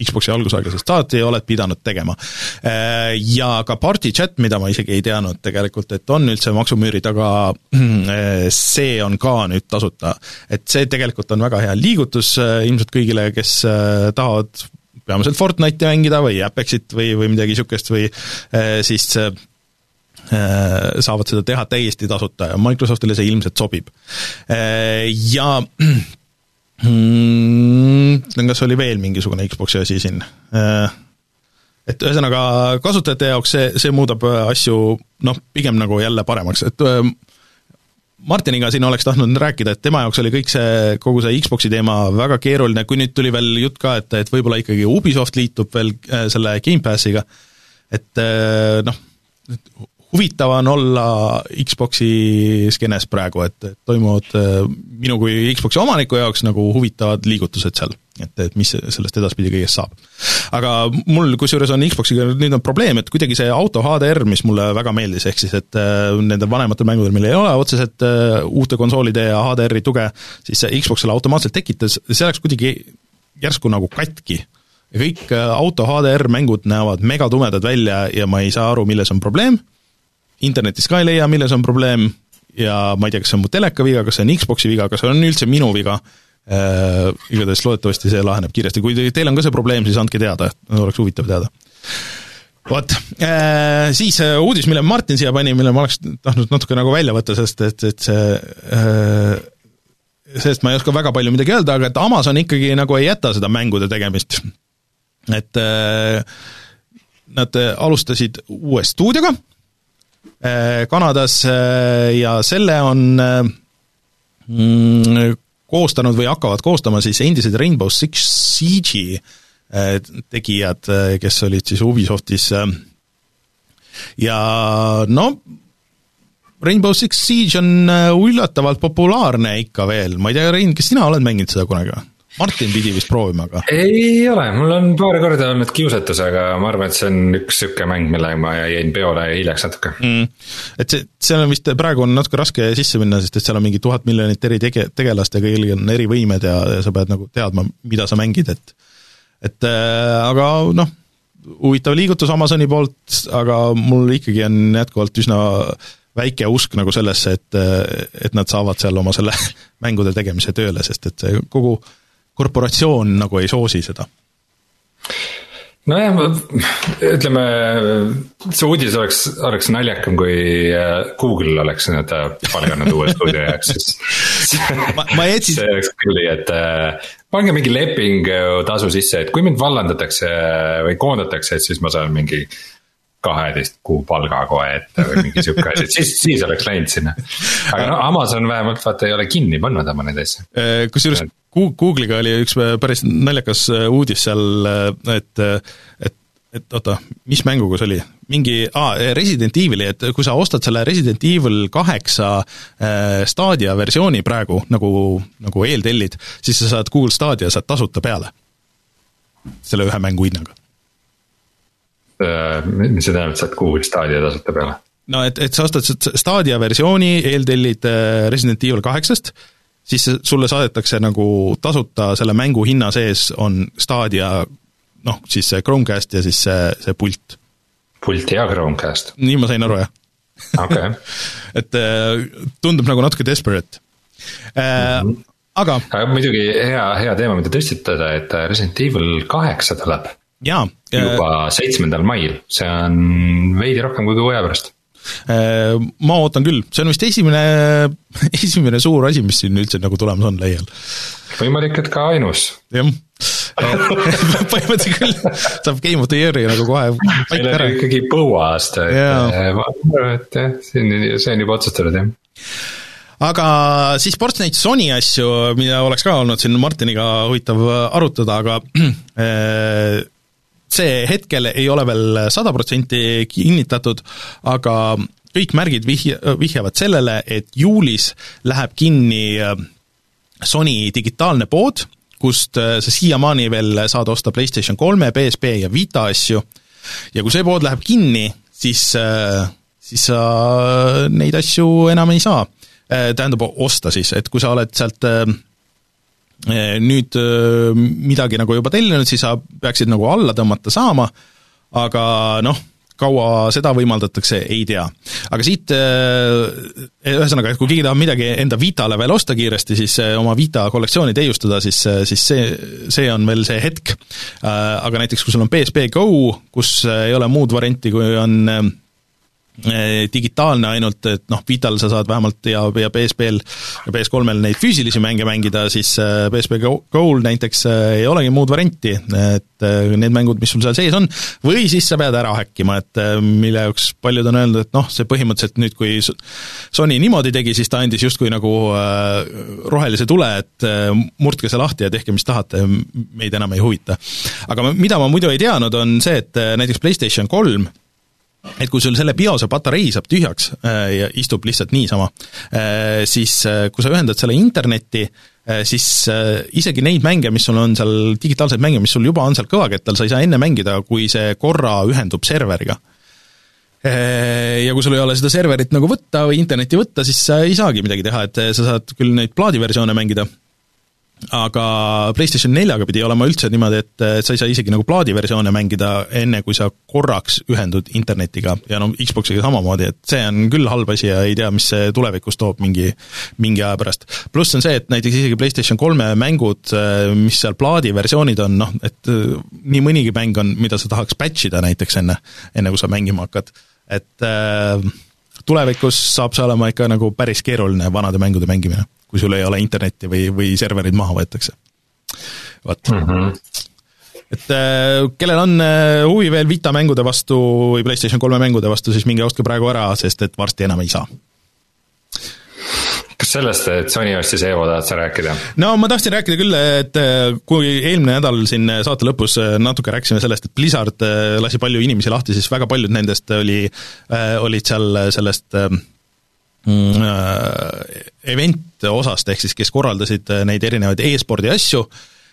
Xbox'i algusaegadest saati oled pidanud tegema. Ja ka party chat, mida ma isegi ei teadnud tegelikult, et on üldse maksumüüri taga, see on ka nüüd tasuta. et see tegelikult on väga hea liigutus ilmselt kõigile, kes tahavad peamiselt Fortnite'i mängida või Apexit või, või midagi niisugust või siis saavad seda teha täiesti tasuta ja Microsoftile see ilmselt sobib. Ja hmm, kas oli veel mingisugune Xbox'i asi siin? Et ühesõnaga, kasutajate jaoks see, see muudab asju noh, pigem nagu jälle paremaks, et Martiniga siin oleks tahtnud rääkida, et tema jaoks oli kõik see, kogu see Xbox'i teema väga keeruline, kui nüüd tuli veel jutt ka, et, et võib-olla ikkagi Ubisoft liitub veel selle Gamepassiga, et noh, huvitav on olla Xbox'i skeenes praegu, et, et toimuvad äh, minu kui Xbox'i omaniku jaoks nagu huvitavad liigutused seal, et, et mis sellest edaspidi kõigest saab. aga mul kusjuures on Xbox'iga nüüd on probleem, et kuidagi see auto HDR, mis mulle väga meeldis, ehk siis et äh, nendel vanematel mängudel, millel ei ole otseselt äh, uute konsoolide ja HDR-i tuge, siis see Xbox selle automaatselt tekitas, see läks kuidagi järsku nagu katki. ja kõik auto HDR mängud näevad megatumedad välja ja ma ei saa aru, milles on probleem internetis ka ei leia, milles on probleem ja ma ei tea, kas see on mu teleka viga, kas see on Xbox'i viga, kas see on üldse minu viga äh,, igatahes loodetavasti see laheneb kiiresti, kui teil on ka see probleem, siis andke teada, oleks huvitav teada. vot äh,, siis äh, uudis, mille Martin siia pani, mille ma oleks tahtnud natuke nagu välja võtta, sest et, et see sellest ma ei oska väga palju midagi öelda, aga et Amazon ikkagi nagu ei jäta seda mängude tegemist. et nad alustasid uue stuudioga Kanadas äh, ja selle on äh, mm, koostanud või hakkavad koostama siis endised Rainbow Six Siege'i tegijad, kes olid siis Ubisoftis ja no Rainbow Six Siege on üllatavalt populaarne ikka veel, ma ei tea, Rein, kas sina oled mänginud seda kunagi või? Martin pidi vist proovima, aga. ei ole, mul on paar korda olnud kiusatus, aga ma arvan, et see on üks sihuke mäng, millega ma jäin peole hiljaks natuke mm.. et see, seal on vist, praegu on natuke raske sisse minna, sest et seal on mingi tuhat miljonit eri tege-, tegelast ja kõigil on erivõimed ja, ja sa pead nagu teadma, mida sa mängid, et et äh, aga noh, huvitav liigutus Amazoni poolt, aga mul ikkagi on jätkuvalt üsna väike usk nagu sellesse, et, et nad saavad seal oma selle mängude tegemise tööle, sest et see kogu äh, korporatsioon nagu ei soosi seda nojah, ütleme, see uudis oleks, oleks naljakam, kui äh, Google oleks nüüd äh, palganud uue stuudio jaoks, siis ma, ma jätsin. see oleks küll nii, et äh, pange mingi leping tasu sisse, et kui mind vallandatakse või koondatakse, et siis ma saan mingi kaheteist kuu palga kohe ette või mingi sihuke asi, et siis, siis oleks läinud sinna. aga no Amazon vähemalt vaata ei ole kinni pannud oma neid asju. Kusjuures Google'iga oli üks päris naljakas äh, uudis seal, äh, et, et et oota, mis mänguga see oli? mingi ah,, Resident Evil'i, et kui sa ostad selle Resident Evil kaheksa äh, Stadia versiooni praegu, nagu, nagu eeltellid, siis sa saad Google Stadia saad tasuta peale. selle ühe mängu hinnaga Äh, mis see tähendab, saad Google Stadia tasuta peale? no et, et sa ostad Stadia versiooni, eeltellid äh, Resident Evil kaheksast, siis sulle saadetakse nagu tasuta selle mängu hinna sees on Stadia noh, siis see Chromecast ja siis see, see pult. pult ja Chromecast? nii ma sain aru, jah. okei okay. et äh, tundub nagu natuke desperate mm. -hmm. aga. muidugi hea, hea teema, mida tõstatada, et Resident Evil kaheksa tuleb jaa. juba seitsmendal mail, see on veidi rohkem kui kuu aja pärast äh, ma ootan küll, see on vist esimene, esimene suur asi, mis siin üldse nagu tulemas on lähiajal. võimalik, et ka ainus. jah, põhimõtteliselt küll, saab Game of the Year'i nagu kohe meil on ikkagi põuaasta, et äh, ma arvan, et jah, on, see on juba otsustatud, jah. Aga siis Sportsnet Sony asju, mida oleks ka olnud siin Martiniga huvitav arutada, aga äh, see hetkel ei ole veel sada protsenti kinnitatud, aga kõik märgid vihja, vihjavad sellele, et juulis läheb kinni äh, Sony digitaalne pood, kust äh, sa siiamaani veel saad osta PlayStation kolme, PSP ja Vita asju, ja kui see pood läheb kinni, siis, äh, siis sa neid asju enam ei saa. Tähendab, osta siis, et kui sa oled sealt nüüd midagi nagu juba tellinud, siis sa peaksid nagu alla tõmmata saama, aga noh, kaua seda võimaldatakse, ei tea. aga siit ühesõnaga, et kui keegi tahab midagi enda Vitale veel osta kiiresti, siis oma Vita kollektsiooni täiustada, siis, siis see, see on veel see hetk. Aga näiteks, kui sul on PSP Go, kus ei ole muud varianti, kui on Eh, digitaalne ainult, et noh, Vital sa saad vähemalt ja, ja PSP-l ja PS3-l neid füüsilisi mänge mängida, siis PSP eh, Go'l näiteks eh, ei olegi muud varianti, et need mängud, mis sul seal sees on, või siis sa pead ära häkkima, et mille jaoks paljud on öelnud, et noh, see põhimõtteliselt nüüd, kui Sony niimoodi tegi, siis ta andis justkui nagu rohelise tule, et murdke see lahti ja tehke, mis tahate, meid enam ei huvita. aga mida ma muidu ei teadnud, on see, et näiteks PlayStation kolm et kui sul selle biose patarei saab tühjaks äh, ja istub lihtsalt niisama, äh, siis äh, kui sa ühendad selle internetti, siis isegi neid mänge, mis sul on seal, digitaalseid mänge, mis sul juba on seal kõvakettal, sa ei saa enne mängida, kui see korra ühendub serveriga. Ja kui sul ei ole seda serverit nagu võtta või internetti võtta, siis sa ei saagi midagi teha, et sa saad küll neid plaadiversioone mängida aga PlayStation neljaga pidi olema üldse niimoodi, et sa ei saa isegi nagu plaadiversioone mängida, enne kui sa korraks ühendud internetiga. Ja no Xboxiga samamoodi, et see on küll halb asi ja ei tea, mis see tulevikus toob mingi, mingi aja pärast. pluss on see, et näiteks isegi PlayStation kolme mängud, mis seal plaadiversioonid on, noh, et nii mõnigi mäng on, mida sa tahaks batch ida näiteks enne, enne kui sa mängima hakkad, et äh, tulevikus saab see olema ikka nagu päris keeruline vanade mängude mängimine kui sul ei ole internetti või, või serverid maha võetakse. vot mm. -hmm et äh, kellel on äh, huvi veel Vita mängude vastu või PlayStation kolme mängude vastu, siis minge ostke praegu ära, sest et varsti enam ei saa kas sellest, et Sony ostis Evo, tahad sa rääkida? no ma tahtsin rääkida küll, et äh, kui eelmine nädal siin saate lõpus natuke rääkisime sellest, et Blizzard lasi palju inimesi lahti, siis väga paljud nendest oli, olid seal sellest äh, event osast, ehk siis kes korraldasid äh, neid erinevaid e-spordi asju,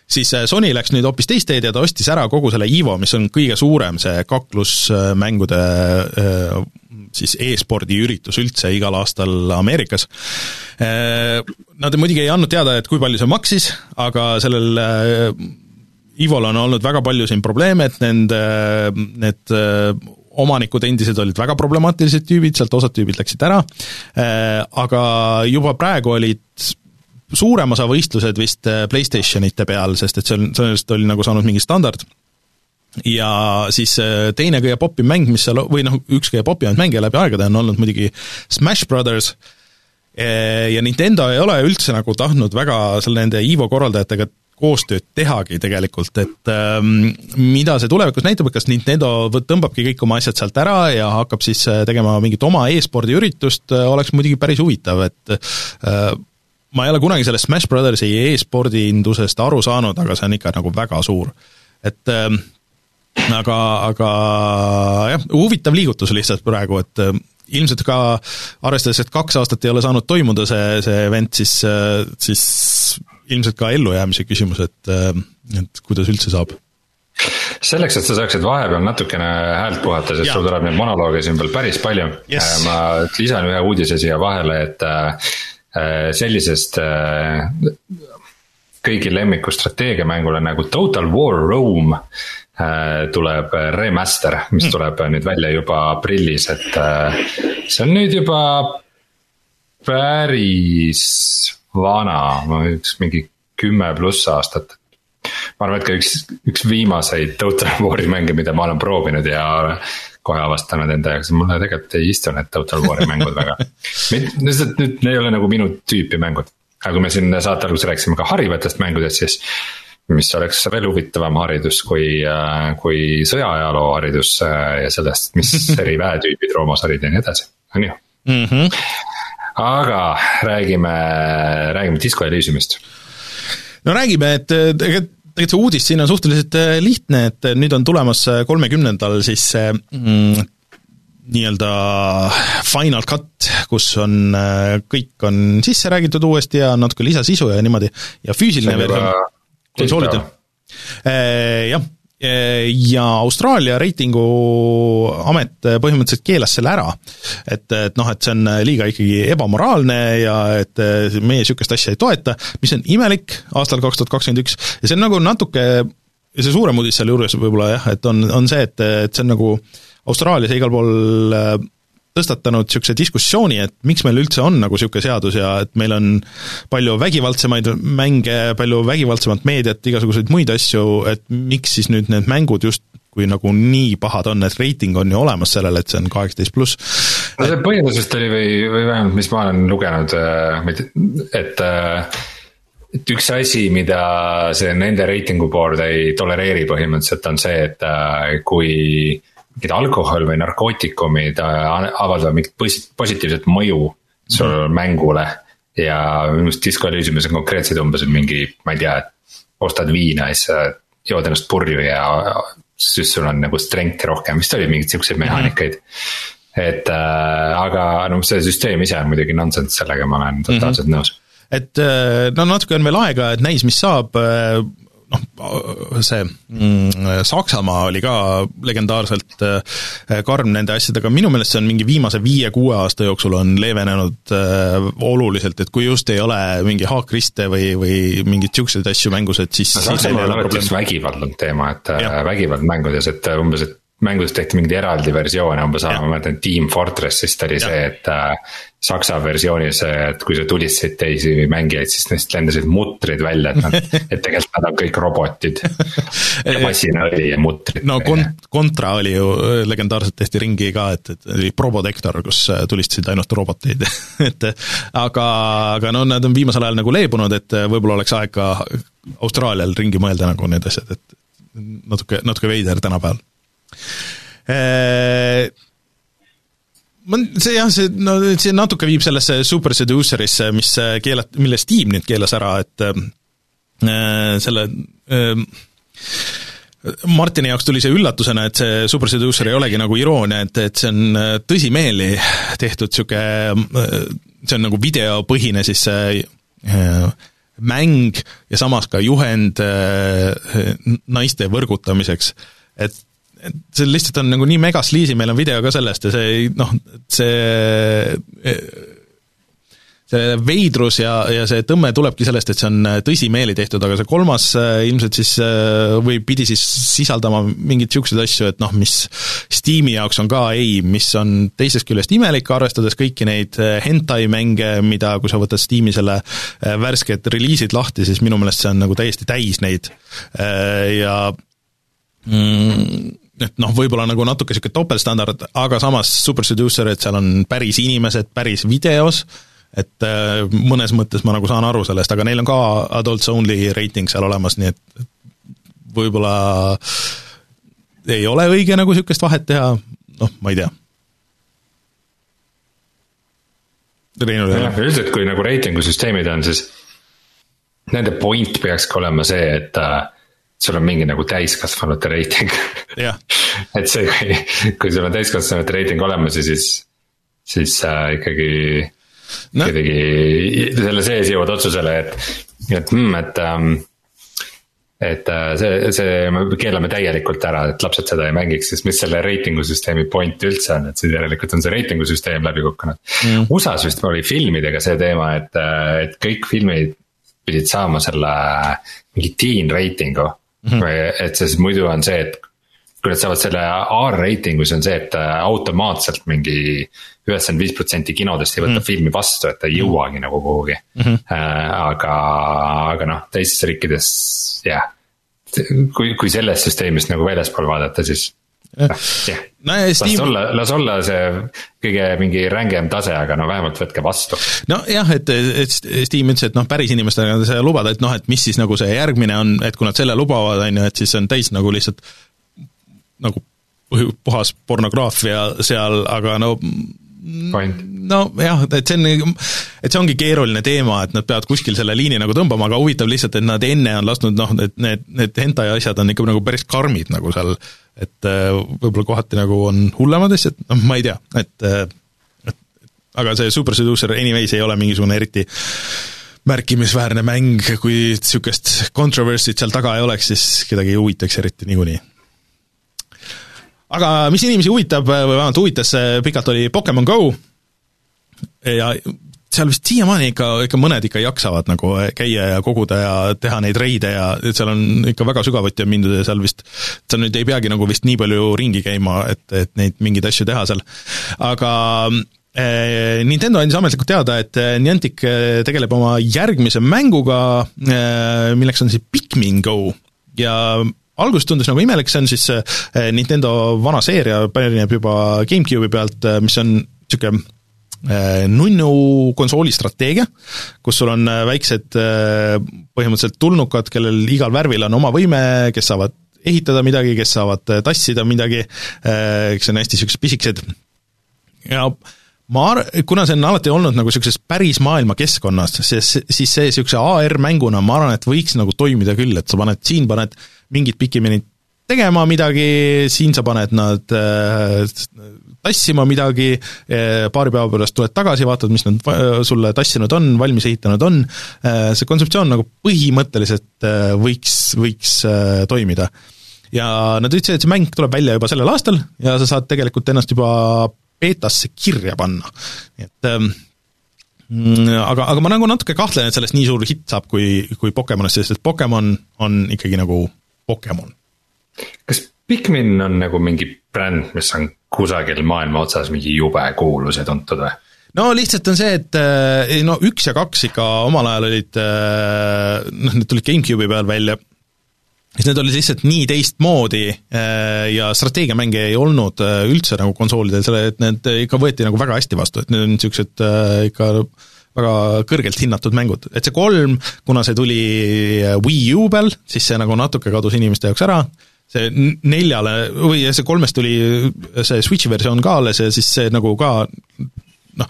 siis äh, Sony läks nüüd hoopis teist teed ja ta ostis ära kogu selle EVO, mis on kõige suurem see kaklusmängude siis e-spordi üritus üldse igal aastal Ameerikas. Nad muidugi ei andnud teada, et kui palju see maksis, aga sellel EVO-l on olnud väga palju siin probleeme, et nende, need omanikud endised olid väga problemaatilised tüübid, sealt osad tüübid läksid ära, äh, aga juba praegu olid suurem osa võistlused vist äh, PlayStationite peal, sest et see on, sellest oli nagu saanud mingi standard, ja siis äh, teine kõige popim mäng, mis seal, või noh, üks kõige popimaid mänge läbi aegade on olnud muidugi Smash Brothers, ja Nintendo ei ole üldse nagu tahtnud väga selle nende EVO korraldajatega koostööd tehagi tegelikult, et ähm, mida see tulevikus näitab, et kas Nintendo tõmbabki kõik oma asjad sealt ära ja hakkab siis äh, tegema mingit oma e-spordi üritust, äh, oleks muidugi päris huvitav, et äh, ma ei ole kunagi sellest Smash Brothersi e-spordi indusest aru saanud, aga see on ikka nagu väga suur. et äh, aga, aga jah, huvitav liigutus lihtsalt praegu, et äh, ilmselt ka arvestades, et kaks aastat ei ole saanud toimuda see, see event, siis, äh, siis ilmselt ka ellujäämise küsimus, et, äh, et kuidas üldse saab? Selleks, et sa saaksid vahepeal natukene häält puhata, sest sul tuleb neid monolooge siin veel päris palju. Yes.. Äh, ma lisan ühe uudise siia vahele, et äh, sellisest kõigi lemmiku strateegiamängule nagu Total War Rome tuleb remaster, mis mm. tuleb nüüd välja juba aprillis, et see on nüüd juba päris vana, üks mingi kümme pluss aastat. ma arvan, et ka üks, üks viimaseid Total War'i mänge, mida ma olen proovinud ja kohe avastanud enda jaoks, mulle tegelikult ei istu need Total War'i mängud väga. lihtsalt nüüd ei ole nagu minu tüüpi mängud, aga kui me siin saate alguses rääkisime ka harivatest mängudest, siis mis oleks veel huvitavam haridus kui, kui sõjaajaloo haridus ja sellest, mis eri väetüübid Roomas olid ja nii edasi, on ju mm. -hmm aga räägime, räägime Disco Elysiumist. no räägime, et tegelikult tegelikult see uudis siin on suhteliselt äh, lihtne, et äh, nüüd on tulemas äh, kolmekümnendal siis see mm, nii-öelda final cut, kus on, kõik on sisse räägitud uuesti ja natuke lisasisu ja niimoodi ja füüsiline versioon konsoolidel. jah, ja Austraalia reitinguamet põhimõtteliselt keelas selle ära. et, et noh, et see on liiga ikkagi ebamoraalne ja et meie niisugust asja ei toeta, mis on imelik aastal kaks tuhat kakskümmend üks ja see on nagu natuke, see suurem uudis sealjuures võib-olla jah, et on, on see, et, et see on nagu Austraalias ja igal pool tõstatanud niisuguse diskussiooni, et miks meil üldse on nagu niisugune seadus ja et meil on palju vägivaldsemaid mänge, palju vägivaldsemat meediat, igasuguseid muid asju, et miks siis nüüd need mängud just kui nagu nii pahad on, et reiting on ju olemas sellele, et see on kaheksateist pluss. no see põhjendus vist oli või, või vähemalt, mis ma olen lugenud, äh, et äh, et üks asi, mida see nende reitingu board ei tolereeri põhimõtteliselt on see, et äh, kui mingid alkohol või narkootikumid avaldavad mingit positiivset mõju sul mm -hmm. mängule. ja minu arust Disco Elysiumis on konkreetselt umbes mingi, ma ei tea, ostad viina ja siis jood ennast purju ja siis sul on nagu strength'i rohkem, vist oli mingeid siukseid mehaanikaid mm. -hmm. et äh, aga noh, see süsteem ise on muidugi nonsense, sellega ma olen totaalselt mm -hmm. nõus et äh, no natuke on veel aega, et näis, mis saab, äh, noh, see mm, Saksamaa oli ka legendaarselt äh, karm nende asjadega, minu meelest see on mingi viimase viie-kuue aasta jooksul on leevenenud äh, oluliselt, et kui just ei ole mingi haakriste või, või mingeid niisuguseid asju mängus, et siis no Saksamaal on alati üks vägivald on teema, et äh, ja. vägivald mängudes, et umbes, et mängudes tehti mingeid eraldi versioone, umbes ma mäletan Team Fortressist oli ja. see, et äh, saksa versioonis, et kui sa tulistasid teisi mängijaid, siis neist lendasid mutrid välja, et nad, et tegelikult nad on kõik robotid. masinaõli ja mutrid. no kont-, Contra oli ju, legendaarselt tehti ringi ka, et, et oli Probotector, kus tulistasid ainult roboteid et aga, aga no nad on viimasel ajal nagu leebunud, et võib-olla oleks aeg ka Austraalial ringi mõelda nagu need asjad, et natuke, natuke veider tänapäeval Äh, ma, see jah, see, no see natuke viib sellesse super seducerisse, mis keelat-, mille Steam nüüd keelas ära, et äh, selle äh, Martini jaoks tuli see üllatusena, et see Super Seducer ei olegi nagu iroonia, et, et see on äh, tõsimeeli tehtud niisugune, see on nagu videopõhine siis see äh, mäng ja samas ka juhend äh, naiste võrgutamiseks. et et see lihtsalt on nagu nii megasliisi, meil on video ka sellest ja see noh, see see veidrus ja, ja see tõmme tulebki sellest, et see on tõsimeeli tehtud, aga see kolmas äh, ilmselt siis või pidi siis sisaldama mingeid niisuguseid asju, et noh, mis Steam'i jaoks on ka ei, mis on teisest küljest imelik, arvestades kõiki neid hentai mänge, mida, kui sa võtad Steam'i selle värsked reliisid lahti, siis minu meelest see on nagu täiesti täis neid. Ja mm, et noh, võib-olla nagu natuke niisugune topeltstandard, aga samas Super Seducer, et seal on päris inimesed päris videos, et äh, mõnes mõttes ma nagu saan aru sellest, aga neil on ka adults only reiting seal olemas, nii et võib-olla ei ole õige nagu niisugust vahet teha, noh, ma ei tea. jah, üldiselt kui nagu reitingusüsteemid on, siis nende point peakski olema see, et äh, sul on mingi nagu täiskasvanute reiting. Et see, kui, kui sul on täiskasvanute reiting olemas ja siis, siis äh, ikkagi no. kuidagi selle sees jõuad otsusele, et, et mm, et ähm, et äh, see, see, me keelame täielikult ära, et lapsed seda ei mängiks, sest mis selle reitingu süsteemi point üldse on, et siis järelikult on see reitingu süsteem läbi kukkunud. Mm.. USA-s vist oli filmidega see teema, et, äh, et kõik filmid pidid saama selle mingi teen reitingu mm. -hmm. et sest muidu on see, et kui nad saavad selle R-reitingu, siis on see, et äh, automaatselt mingi üheksakümmend viis protsenti kinodest ei võta mm filmi vastu, et ta ei jõuagi nagu kuhugi mm. -hmm. aga, aga noh, teistes riikides jah yeah., kui, kui sellest süsteemist nagu väljaspool vaadata, siis noh, jah. las Steam... olla, las olla see kõige mingi rängem tase, aga no vähemalt võtke vastu. nojah, et, et Steam ütles, et noh, päris inimestele seda lubada, et noh, et mis siis nagu see järgmine on, et kui nad selle lubavad, on ju, et siis on täis nagu lihtsalt nagu puhas pornograafia seal, aga no nojah, et see on, et see ongi keeruline teema, et nad peavad kuskil selle liini nagu tõmbama, aga huvitav lihtsalt, et nad enne on lasknud noh, et need, need hentai asjad on ikka nagu päris karmid nagu seal, et äh, võib-olla kohati nagu on hullemad asjad, noh, ma ei tea, et, äh, et aga see Super Seducer anyways ei ole mingisugune eriti märkimisväärne mäng, kui niisugust controversy't seal taga ei oleks, siis kedagi ei huvitaks eriti niikuinii. Aga mis inimesi huvitab või vähemalt huvitas pikalt, oli Pokemon Go ja seal vist siiamaani ikka, ikka mõned ikka jaksavad nagu käia ja koguda ja teha neid reide ja seal on ikka väga sügavuti on mindud ja seal vist, sa nüüd ei peagi nagu vist nii palju ringi käima, et, et neid mingeid asju teha seal. aga eh, Nintendo andis ametlikult teada, et eh, Niantic eh, tegeleb oma järgmise mänguga, milleks on siis Pikmin Go ja alguses tundus nagu imelik, see on siis Nintendo vana seeria, pärineb juba GameCube'i pealt, mis on niisugune Äh, nunnu konsooli strateegia, kus sul on äh, väiksed äh, põhimõtteliselt tulnukad, kellel igal värvil on oma võime, kes saavad ehitada midagi, kes saavad tassida midagi, kes on hästi niisugused pisikesed. Ja ma ar-, kuna see on alati olnud nagu niisuguses päris maailma keskkonnas, siis, siis see niisuguse AR-mänguna ma arvan, et võiks nagu toimida küll, et sa paned, siin paned mingid pikiminid tegema midagi, siin sa paned nad äh, tassima midagi, äh, paari päeva pärast tuled tagasi, vaatad, mis nad sulle tassinud on, valmis ehitanud on, äh, see kontseptsioon nagu põhimõtteliselt võiks, võiks toimida. ja nad ütlesid, et see mäng tuleb välja juba sellel aastal ja sa saad tegelikult ennast juba beetasse kirja panna, et ähm, mm, aga, aga ma nagu natuke kahtlen, et sellest nii suur hitt saab, kui, kui Pokemonist, sest et Pokemon on ikkagi nagu Pokemon. Kas Pikmin on nagu mingi bränd, mis on kusagil maailma otsas mingi jube kuulus ja tuntud või? no lihtsalt on see, et eh, no üks ja kaks ikka omal ajal olid, eh, noh, need tulid GameCube'i peal välja, siis need olid lihtsalt nii teistmoodi eh, ja strateegiamänge ei olnud üldse nagu konsoolidel, selle, et need ikka võeti nagu väga hästi vastu, et need on niisugused ikka väga kõrgelt hinnatud mängud, et see kolm, kuna see tuli Wii U peal, siis see nagu natuke kadus inimeste jaoks ära, see neljale või see kolmest tuli see Switchi versioon ka alles ja siis see nagu ka noh,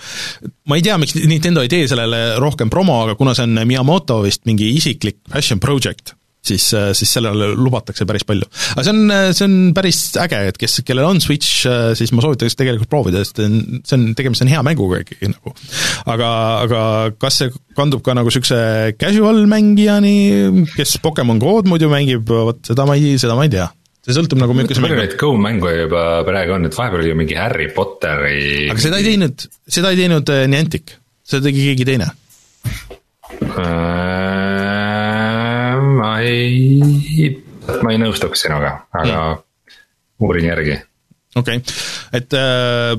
ma ei tea, miks Nintendo ei tee sellele rohkem promo, aga kuna see on Miyamoto vist mingi isiklik passion project, siis, siis sellele lubatakse päris palju. aga see on, see on päris äge, et kes, kellel on Switch, siis ma soovitaks tegelikult proovida, sest see on, tegemist on hea mänguga ikkagi nagu. aga, aga kas see kandub ka nagu niisuguse casual mängijani, kes Pokemon Go'd muidu mängib, vot seda ma ei, seda ma ei tea. See sõltub nagu milline palju neid Go mängu juba praegu on, et vahepeal oli mingi Harry Potteri aga seda ei teinud, seda ei teinud äh, Niantic, seda tegi keegi teine. Äh, ma ei, ma ei nõustuks sinuga, aga mm. uurin järgi. okei okay., et äh,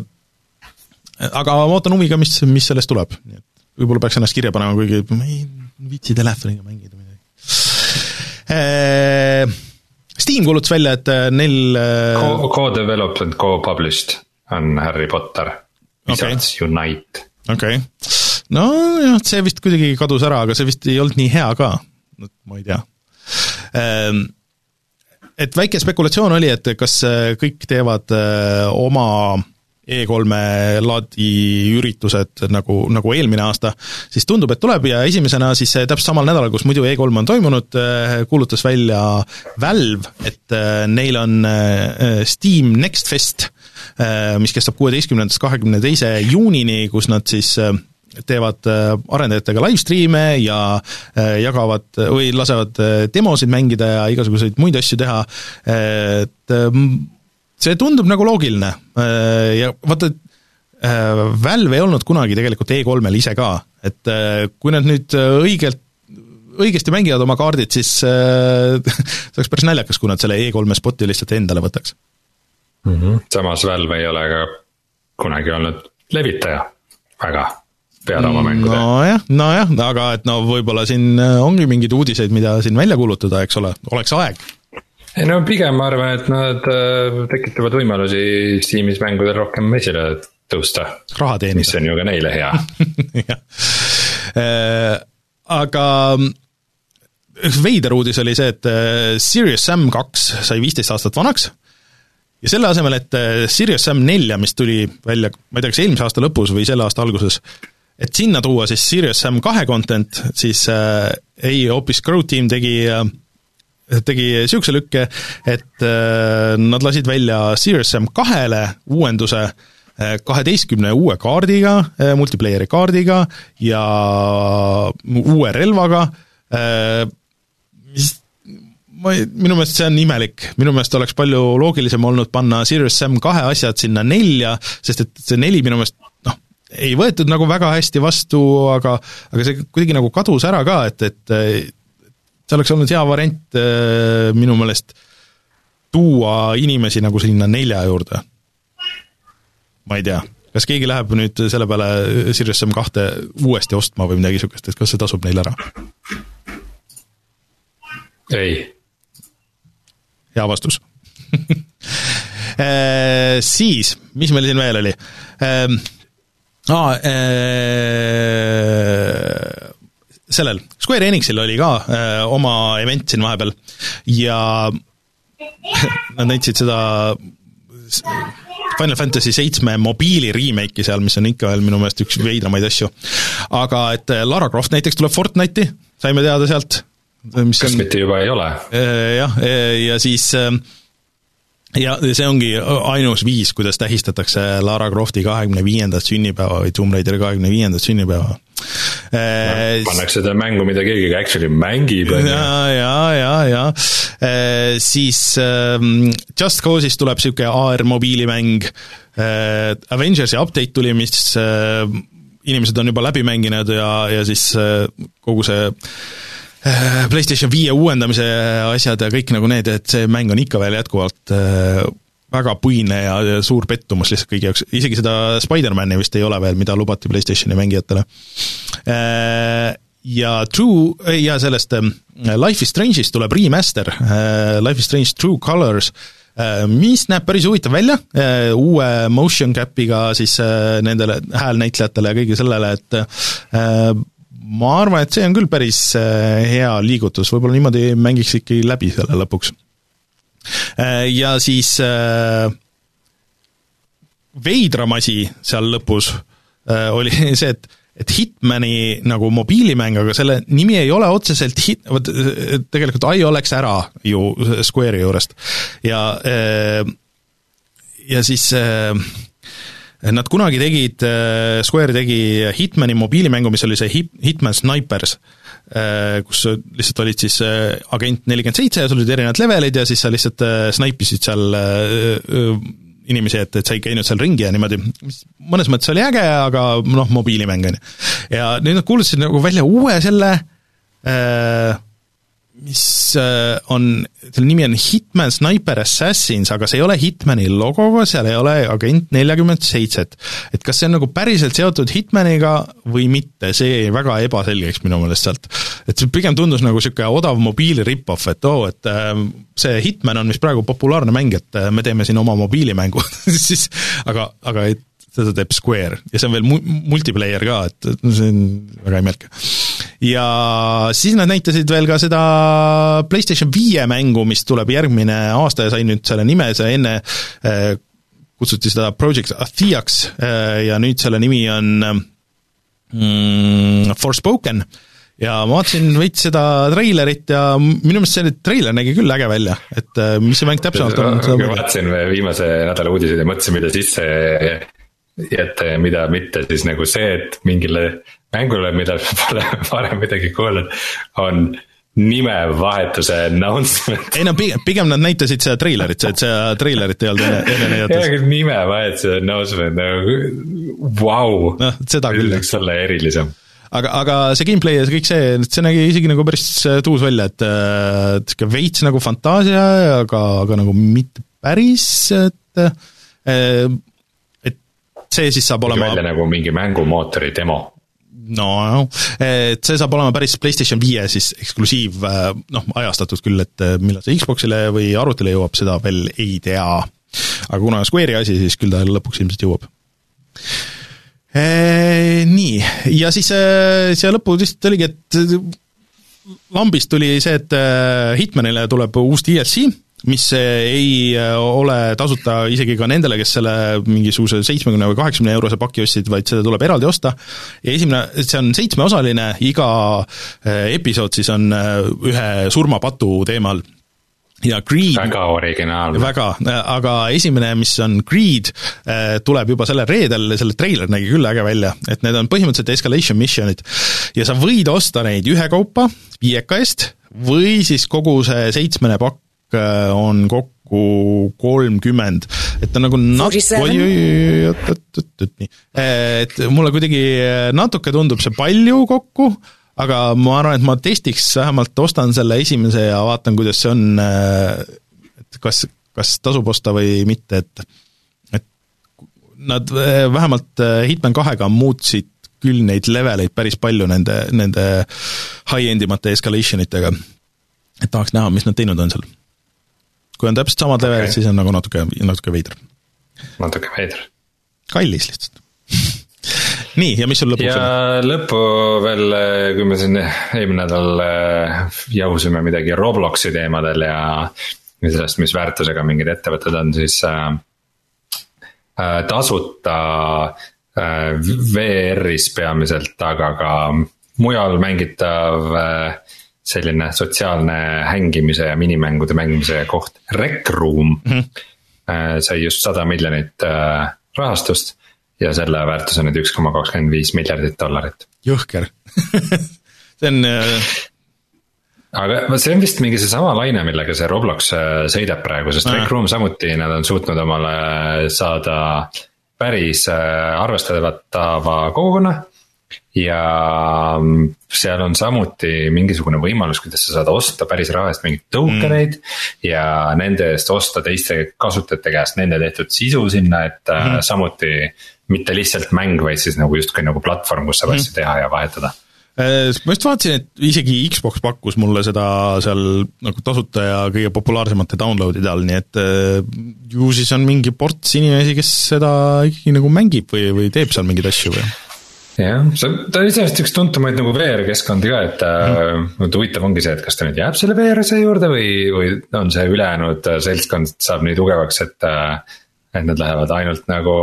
aga ma ootan huviga, mis, mis sellest tuleb, nii et võib-olla peaks ennast kirja panema, kuigi ma ei viitsi telefoniga mängida midagi äh,. Steam kuulutas välja, et äh, neil äh, Co-development, co-published on Harry Potter, Wizards okay. Unite. okei okay., nojah, see vist kuidagi kadus ära, aga see vist ei olnud nii hea ka, ma ei tea. Ehm, et väike spekulatsioon oli, et kas äh, kõik teevad äh, oma E3-e laadi üritused nagu, nagu eelmine aasta, siis tundub, et tuleb ja esimesena siis äh, täpselt samal nädalal, kus muidu E3 on toimunud, kuulutas välja Valve, et neil on Steam Next Fest, mis kestab kuueteistkümnendast kahekümne teise juunini, kus nad siis teevad äh, arendajatega live stream'e ja äh, jagavad või lasevad äh, demosid mängida ja igasuguseid muid asju teha, et see tundub nagu loogiline ja vaata, Valve ei olnud kunagi tegelikult E3-l ise ka, et kui nad nüüd õigelt õigesti mängivad oma kaardid, siis äh, see oleks päris naljakas, kui nad selle E3-e spoti lihtsalt endale võtaks mm. -hmm. samas Valve ei ole ka kunagi olnud levitaja väga peale oma mängude. nojah, nojah, aga et no võib-olla siin äh, ongi mingeid uudiseid, mida siin välja kuulutada, eks ole, oleks aeg. ei no pigem ma arvan, et nad äh, tekitavad võimalusi Steamis mängudel rohkem esile tõusta. raha teenida. mis on ju ka neile hea äh, aga üks veider uudis oli see, et Serious Sam kaks sai viisteist aastat vanaks ja selle asemel, et Serious Sam nelja, mis tuli välja, ma ei tea, kas eelmise aasta lõpus või selle aasta alguses, et sinna tuua siis Serious Sam kahe content, siis äh, ei, hoopis Grow Team tegi äh, tegi niisuguse lükke, et äh, nad lasid välja Serious Sam kahele uuenduse kaheteistkümne uue kaardiga, multiplayer'i kaardiga ja uue relvaga, mis ma ei, minu meelest see on imelik, minu meelest oleks palju loogilisem olnud panna Serious Sam kahe asjad sinna nelja, sest et see neli minu meelest ei võetud nagu väga hästi vastu, aga aga see kuidagi nagu kadus ära ka, et, et see oleks olnud hea variant äh, minu meelest tuua inimesi nagu sinna nelja juurde. ma ei tea, kas keegi läheb nüüd selle peale Sirius M kahte uuesti ostma või midagi niisugust, et kas see tasub neile ära? ei hea vastus äh, siis, mis meil siin veel oli? Aa, äh, sellel, Square Enixil oli ka äh, oma event siin vahepeal ja nad näitasid seda Final Fantasy seitsme mobiili remake'i seal, mis on ikka veel minu meelest üks veidramaid asju. aga et Lara Croft näiteks tuleb Fortnite'i, saime teada sealt, mis kas on, mitte juba ei ole? Äh, jah, äh, ja siis äh, ja see ongi ainus viis, kuidas tähistatakse Lara Crofti kahekümne viiendat sünnipäeva või Tomb Raideri kahekümne viiendat sünnipäeva. pannakse seda mängu, mida keegi actually mängib. ja, ja, ja, ja siis ähm, Just Cause'ist tuleb niisugune AR mobiilimäng, Avengersi update tuli, mis inimesed on juba läbi mänginud ja, ja siis kogu see Äh, PlayStation viie uuendamise asjad ja kõik nagu need, et see mäng on ikka veel jätkuvalt äh, väga puine ja, suur pettumus lihtsalt kõigi jaoks, isegi seda Spider-mani vist ei ole veel, mida lubati PlayStationi mängijatele. Äh, ja True, ja sellest Life is Strange'ist tuleb remaster, Life is Strange True Colors, mis näeb päris huvitav välja, uue motion cap'iga siis nendele häälnäitlejatele ja kõigele sellele, et ma arvan, et see on küll päris äh, hea liigutus, võib-olla niimoodi mängiks ikkagi läbi selle lõpuks. Äh, ja siis äh, veidram asi seal lõpus oli see, et et Hitmani nagu mobiilimäng, aga selle nimi ei ole otseselt hit-, vot tegelikult ai oleks ära ju Square'i juurest. ja, ja siis Nad kunagi tegid, äh, Square tegi Hitmani mobiilimängu, mis oli see Hit, Hitman Snipers, äh, kus lihtsalt olid siis äh, agent nelikümmend seitse ja sul olid erinevad levelid ja siis sa lihtsalt snaipisid seal inimesi, et, et sa ei käinud seal ringi ja niimoodi, mis mõnes mõttes oli äge, aga noh, mobiilimäng on ju. ja nüüd nad kuulutasid nagu välja uue selle äh, mis äh, on, selle nimi on Hitman Sniper Assassins, aga see ei ole Hitmani logoga, seal ei ole agent neljakümmet seitset. et kas see on nagu päriselt seotud Hitmaniga või mitte, see jäi väga ebaselgeks minu meelest sealt. et see pigem tundus nagu niisugune odav mobiili rip-off, et oo oh,, et äh, see Hitman on vist praegu populaarne mäng, et äh, me teeme siin oma mobiilimängu siis aga, aga et seda teeb Square ja see on veel mu-, multiplayer ka, et see on väga imelik. Ja siis nad näitasid veel ka seda PlayStation viie mängu, mis tuleb järgmine aasta ja sai nüüd selle nime, see enne äh, kutsuti seda Project Athiaks äh, ja nüüd selle nimi on mm, Forspoken ja ma vaatasin veits seda treilerit ja minu meelest see treiler nägi küll äge välja, et äh, mis see mäng täpsemalt on. ma vaatasin viimase nädala uudiseid ja mõtlesin, mida sisse jätta ja mida mitte, siis nagu see, et mingile mängule, mida pole varem midagi kuulnud, on nimevahetuse announcement. ei no pigem, pigem nad näitasid seda treilerit, et seda treilerit ei olnud enne, enne näidatud. nimevahetuse announcement nagu vau. noh, seda küll. võiks olla erilisem aga, aga see gameplay ja see kõik see, see nägi isegi nagu päris tuus välja, et niisugune veits nagu fantaasia, aga, aga nagu mitte päris, et see siis saab olema välja nagu mingi mängumootori demo no, et see saab olema päris PlayStation viie siis eksklusiiv, noh, ajastatud küll, et millal see Xboxile või arvutile jõuab, seda veel ei tea. aga kuna Square'i asi, siis küll ta lõpuks ilmselt jõuab. Nii, ja siis siia lõppu vist oligi, et lambist tuli see, et Hitmanile tuleb uus DLC mis ei äh, ole tasuta isegi ka nendele, kes selle mingisuguse seitsmekümne või kaheksakümne eurose paki ostsid, vaid seda tuleb eraldi osta. ja esimene, see on seitsmeosaline, iga äh, episood siis on äh, ühe surmapatu teemal ja Greed väga originaalne. väga, aga esimene, mis on Greed, tuleb juba sellel reedel, selle treiler nägi küll äge välja, et need on põhimõtteliselt escalation mission'id ja sa võid osta neid ühekaupa viieka eest või siis kogu see seitsmene pakk on kokku kolmkümmend, et ta nagu nat-, oi-oi-oi, oot, oot, oot, oot, nii. et mulle kuidagi natuke tundub see palju kokku, aga ma arvan, et ma testiks, vähemalt ostan selle esimese ja vaatan, kuidas see on, et kas, kas tasub osta või mitte, et et nad vähemalt Hitman kahega muutsid küll neid leveleid päris palju nende, nende high-end imate escalation itega. et tahaks näha, mis nad teinud on seal kui on täpselt samad okay. levelid, siis on nagu natuke, natuke veider. natuke veider. kallis lihtsalt nii, ja mis sul lõpuks ja on? lõppu veel, kui me siin eelmine nädal äh, jahusime midagi Robloksi teemadel ja sellest, mis väärtusega mingid ettevõtted on, siis äh, äh tasuta äh, VR-is peamiselt, aga ka mujal mängitav äh, selline sotsiaalne hängimise ja minimängude mängimise koht, Rec Room mm. -hmm. sai just sada miljonit äh, rahastust ja selle väärtus on nüüd üks koma kakskümmend viis miljardit dollarit. jõhker see on äh, aga see on vist mingi seesama laine, millega see Roblox sõidab praegu, sest Rec Room samuti, nad on suutnud omale saada päris arvestatava kogukonna ja mm, seal on samuti mingisugune võimalus, kuidas sa saad osta päris raha eest mingeid tokeneid mm.. ja nende eest osta teiste kasutajate käest nende tehtud sisu sinna, et mm. samuti mitte lihtsalt mäng, vaid siis nagu justkui nagu platvorm, kus saab mm. asju teha ja vahetada äh, ma just vaatasin, et isegi Xbox pakkus mulle seda seal nagu tasuta ja kõige populaarsemate download'ide all, nii et äh, ju siis on mingi ports inimesi, kes seda ikkagi nagu mängib või, või teeb seal mingeid asju või? Jah, see, ta on iseenesest üks tuntumaid nagu VR-keskkondi ka, et mm. äh, huvitav ongi see, et kas ta nüüd jääb selle VR-ise juurde või, või on see ülejäänud äh, seltskond saab nii tugevaks, et äh,. et nad lähevad ainult nagu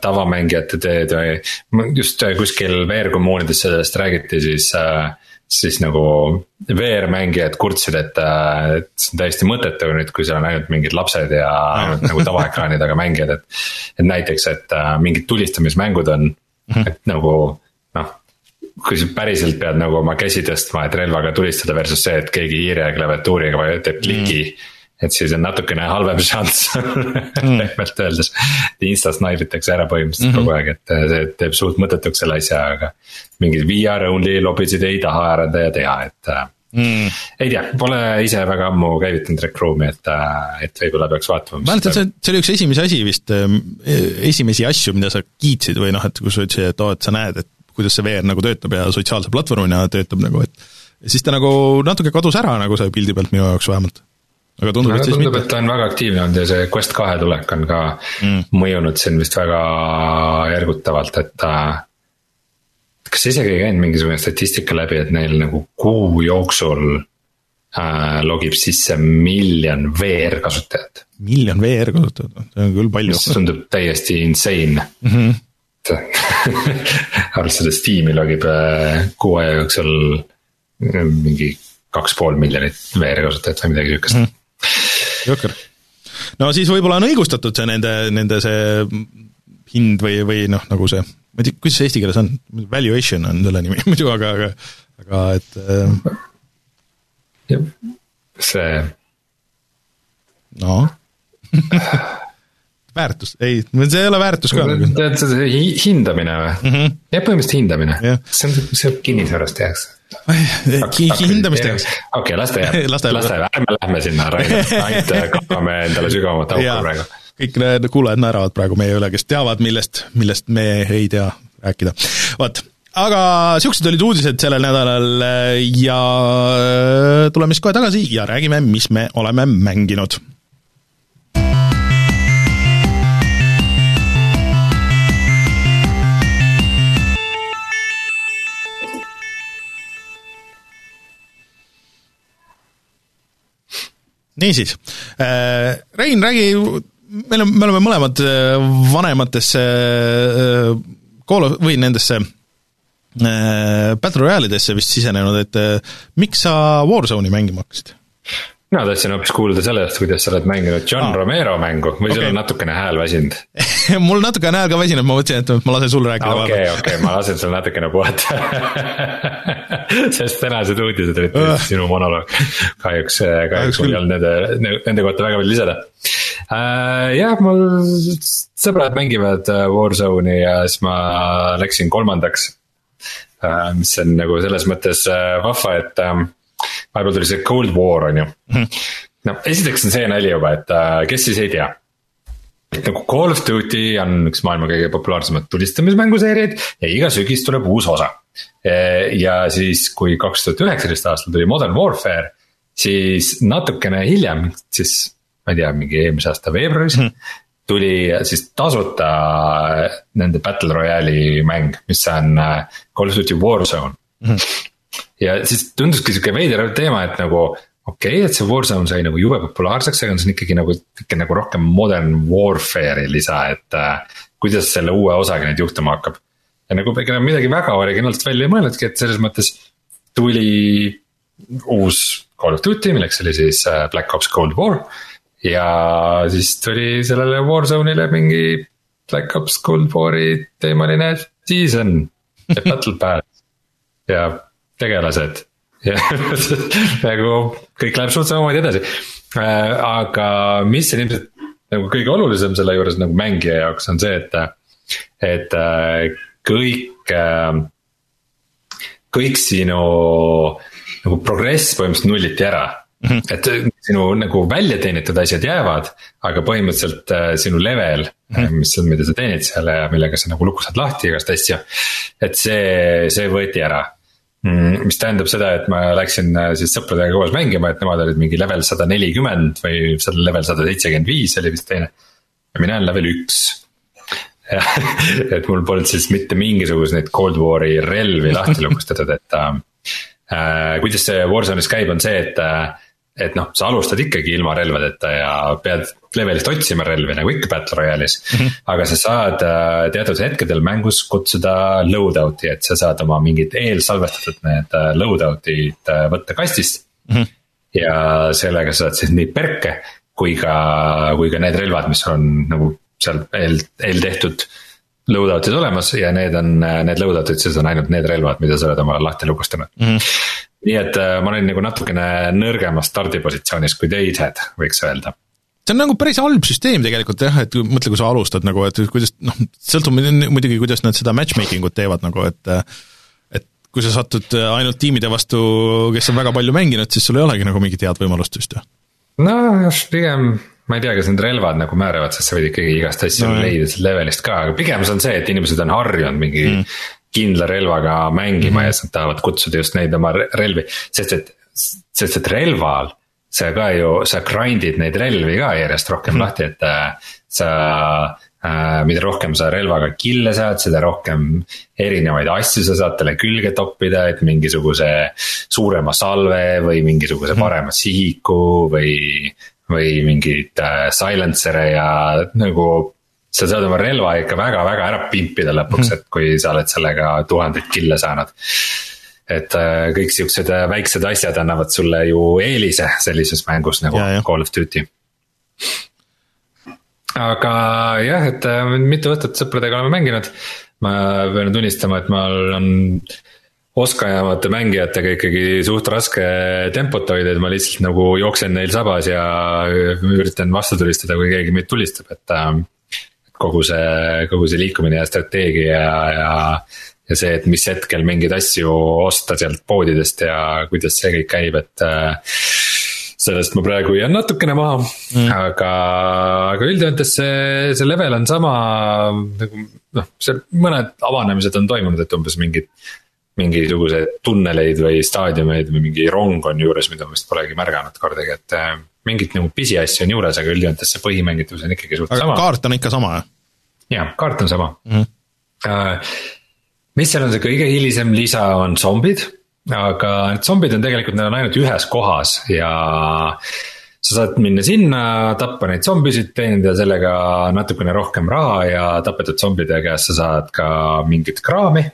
tavamängijate teed või just kuskil VR-kommuunides sellest räägiti, siis siis nagu VR-mängijad kurtsid, et, et see on täiesti mõttetu nüüd, kui seal on ainult mingid lapsed ja ainult nagu tavaekraani taga mängijad, et. et näiteks, et mingid tulistamismängud on. et nagu noh kui sa päriselt pead nagu oma käsi tõstma, et relvaga tulistada versus see, et keegi hiire klaviatuuriga teeb kliki mm.. et siis on natukene halvem šanss mm. pehmelt öeldes. Instas naibitakse ära põhimõtteliselt mm -hmm. kogu aeg, et see teeb suht mõttetuks selle asja, aga. mingeid VR only lobisid ei taha arendaja teha, et mm.. ei tea, pole ise väga ammu käivitanud Rec Roomi, et, et võib-olla peaks vaatama. ma mäletan, see, see oli üks esimesi asi vist, ähm, esimesi asju, mida sa kiitsid või noh, et kus sa ütlesid, et oo, et sa näed, et kuidas see VR nagu töötab ja sotsiaalse platvormina töötab nagu, et siis ta nagu natuke kadus ära nagu see pildi pealt minu jaoks vähemalt. aga tundub, et siis tundub, et ta on väga aktiivne olnud ja see Quest kahe tulek on ka mm. mõjunud siin vist väga ergutavalt, et ta kas isegi ei käinud mingisugune statistika läbi, et neil nagu kuu jooksul äh, logib sisse miljon VR kasutajat? miljon VR kasutajat, see on küll palju. mis tundub täiesti insane mm. -hmm. arvestades Steam'i logib äh, kuu aja jooksul äh, mingi kaks pool miljonit VR kasutajat või midagi sihukest mm. -hmm. jõhker. no siis võib-olla on õigustatud see nende, nende see hind või, või noh, nagu see ma ei tea, kuidas see eesti keeles on, valuation on selle nimi muidu, aga, aga, aga et äh.... jah, see. noh väärtus, ei, see ei ole väärtus ka. tead, see hindamine või mm? -hmm. jah, põhimõtteliselt hindamine yeah., see on, see kinnisvaras tehakse. hindamist tehakse. okei, las ta jääb, las ta jääb, ärme lähme sinna, ainult kaevame endale sügavamat auku praegu kõik need kuulajad naeravad praegu meie üle, kes teavad, millest, millest me ei tea rääkida. vot, aga niisugused olid uudised sellel nädalal ja tuleme siis kohe tagasi ja räägime, mis me oleme mänginud niisiis, Rein, räägi meil on, me oleme mõlemad äh, vanematesse äh, Call of, või nendesse äh, Battle Royale idesse vist sisenenud, et miks sa Warzone'i mängima hakkasid? mina tahtsin hoopis kuulda sellest, kuidas sa oled mänginud John ah. Romero mängu või okay. sul on natukene hääl väsinud mul natuke on hääl ka väsinud, ma mõtlesin, et ma lasen sul rääkida. okei, okei, ma lasen sul natukene puhata sest tänased uudised olid sinu monoloog. kahjuks, kahjuks mul ei olnud nende, nende kohta väga palju lisada. Jah, mul sõbrad mängivad äh, Warzone'i ja siis ma läksin kolmandaks uh,. mis on nagu selles mõttes vahva, et um, vahepeal tuli see Cold War on ju no esiteks on see nali juba, et äh, kes siis ei tea. et nagu Call of Duty on üks maailma kõige populaarsemad tulistamismänguseeriad ja iga sügis tuleb uus osa. Ja siis, kui kaks tuhat üheksateist aastal tuli Modern Warfare, siis natukene hiljem, siis ma ei tea, mingi eelmise aasta veebruaris mm. -hmm tuli siis tasuta nende Battle Royale'i mäng, mis on äh, Call of Duty Warzone mm. -hmm ja siis tunduski sihuke veider teema, et nagu okei okay,, et see Warzone sai nagu jube populaarseks, aga see on ikkagi nagu, ikka nagu rohkem modern warfare'i lisa, et äh, kuidas selle uue osaga nüüd juhtuma hakkab. ja nagu ega midagi väga originaalset välja ei mõelnudki, et selles mõttes tuli uus Call of Duty, milleks oli siis äh, Black Ops Cold War. Ja siis tuli sellele Warzone'ile mingi Black Ops Cold War'i teemaline season battle pass ja tegelased ja nagu kõik läheb suht samamoodi edasi. Äh, aga mis on ilmselt nagu kõige olulisem selle juures nagu mängija jaoks on see, et, et äh, kõik, äh, kõik sinu nagu progress põhimõtteliselt nulliti ära mm. -hmm. et sinu nagu välja teenitud asjad jäävad, aga põhimõtteliselt sinu level mm, -hmm. mis, mida sa teenid seal ja millega sa nagu luku saad lahti igast asju. et see, see võeti ära Mm, mis tähendab seda, et ma läksin äh, siis sõpradega koos mängima, et nemad olid mingi level sada nelikümmend või level sada seitsekümmend viis oli vist teine. ja mina olen level üks. et mul polnud siis mitte mingisuguseid Cold War'i relvi lahti lukustatud, et äh, äh,. kuidas see Warzone'is käib, on see, et äh, et noh, sa alustad ikkagi ilma relvadeta ja pead levelist otsima relvi nagu ikka Battle Royale'is mm. -hmm. aga sa saad äh, teatud hetkedel mängus kutsuda loadout'i, et sa saad oma mingid eelsalvestatud need äh, loadout'id äh, võtta kastist mm. -hmm. ja sellega saad siis nii perke kui ka, kui ka need relvad, mis on nagu seal eel, eeltehtud loadout'id olemas ja need on, need loadout'id, siis on ainult need relvad, mida sa oled omale lahti lukustanud mm. -hmm nii et äh, ma olin nagu natukene nõrgemas stardipositsioonis kui teised, võiks öelda. See on nagu päris halb süsteem tegelikult jah, et mõtle, kui sa alustad nagu, et kuidas noh, sõltub muidugi, kuidas nad seda matchmaking ut teevad nagu, et et kui sa satud ainult tiimide vastu, kes on väga palju mänginud, siis sul ei olegi nagu mingit head võimalust just ju. no pigem ma ei tea, kas need relvad nagu määravad, sest sa võid ikkagi igast asju no, leida sealt levelist ka, aga pigem see on see, et inimesed on harjunud mingi mm kindla relvaga mängima mm -hmm. ja siis nad tahavad kutsuda just neid oma relvi, sest et, sest et relval sa ka ju, sa grind'id neid relvi ka järjest rohkem mm -hmm. lahti, et äh, sa äh,. mida rohkem sa relvaga kill'e saad, seda rohkem erinevaid asju sa saad talle külge toppida, et mingisuguse suurema salve või mingisuguse mhm. parema sihiku või. või mingeid äh, silencer'e ja nagu sa saad oma relva ikka väga-väga ära pimpida lõpuks -hmm. et kui sa oled sellega tuhandeid kill'e saanud. et äh, kõik siuksed äh, väiksed asjad annavad sulle ju eelise sellises mängus nagu ja, ja. Call of Duty. aga jah, et äh, mitu õhtut sõpradega oleme mänginud. ma pean tunnistama, et mul on oskajamate mängijatega ikkagi suht raske tempot hoida, et ma lihtsalt nagu jooksen neil sabas ja üritan vastu tulistada, kui keegi meid tulistab, et kogu see, kogu see liikumine ja strateegia ja, ja. see, et mis hetkel mingeid asju osta sealt poodidest ja kuidas see kõik käib, et äh, sellest ma praegu jään natukene maha mm., aga, aga üldjoontes see, see level on sama nagu noh, seal mõned avanemised on toimunud, et umbes mingid. mingisuguseid tunneleid või staadiumeid või mingi rong on juures, mida ma vist polegi märganud kordagi, et äh, mingit nagu pisiasju on juures, aga üldjoontes see põhimängitus on ikkagi suht aga sama. kaart on ikka sama, jah? jah, kaart on sama mm. -hmm. Uh, mis seal on see kõige hilisem lisa, on zombid, aga need zombid on tegelikult, need on ainult ühes kohas ja sa saad minna sinna, tappa neid zombisid, teenida sellega natukene rohkem raha ja tapetud zombide käest sa saad ka mingit kraami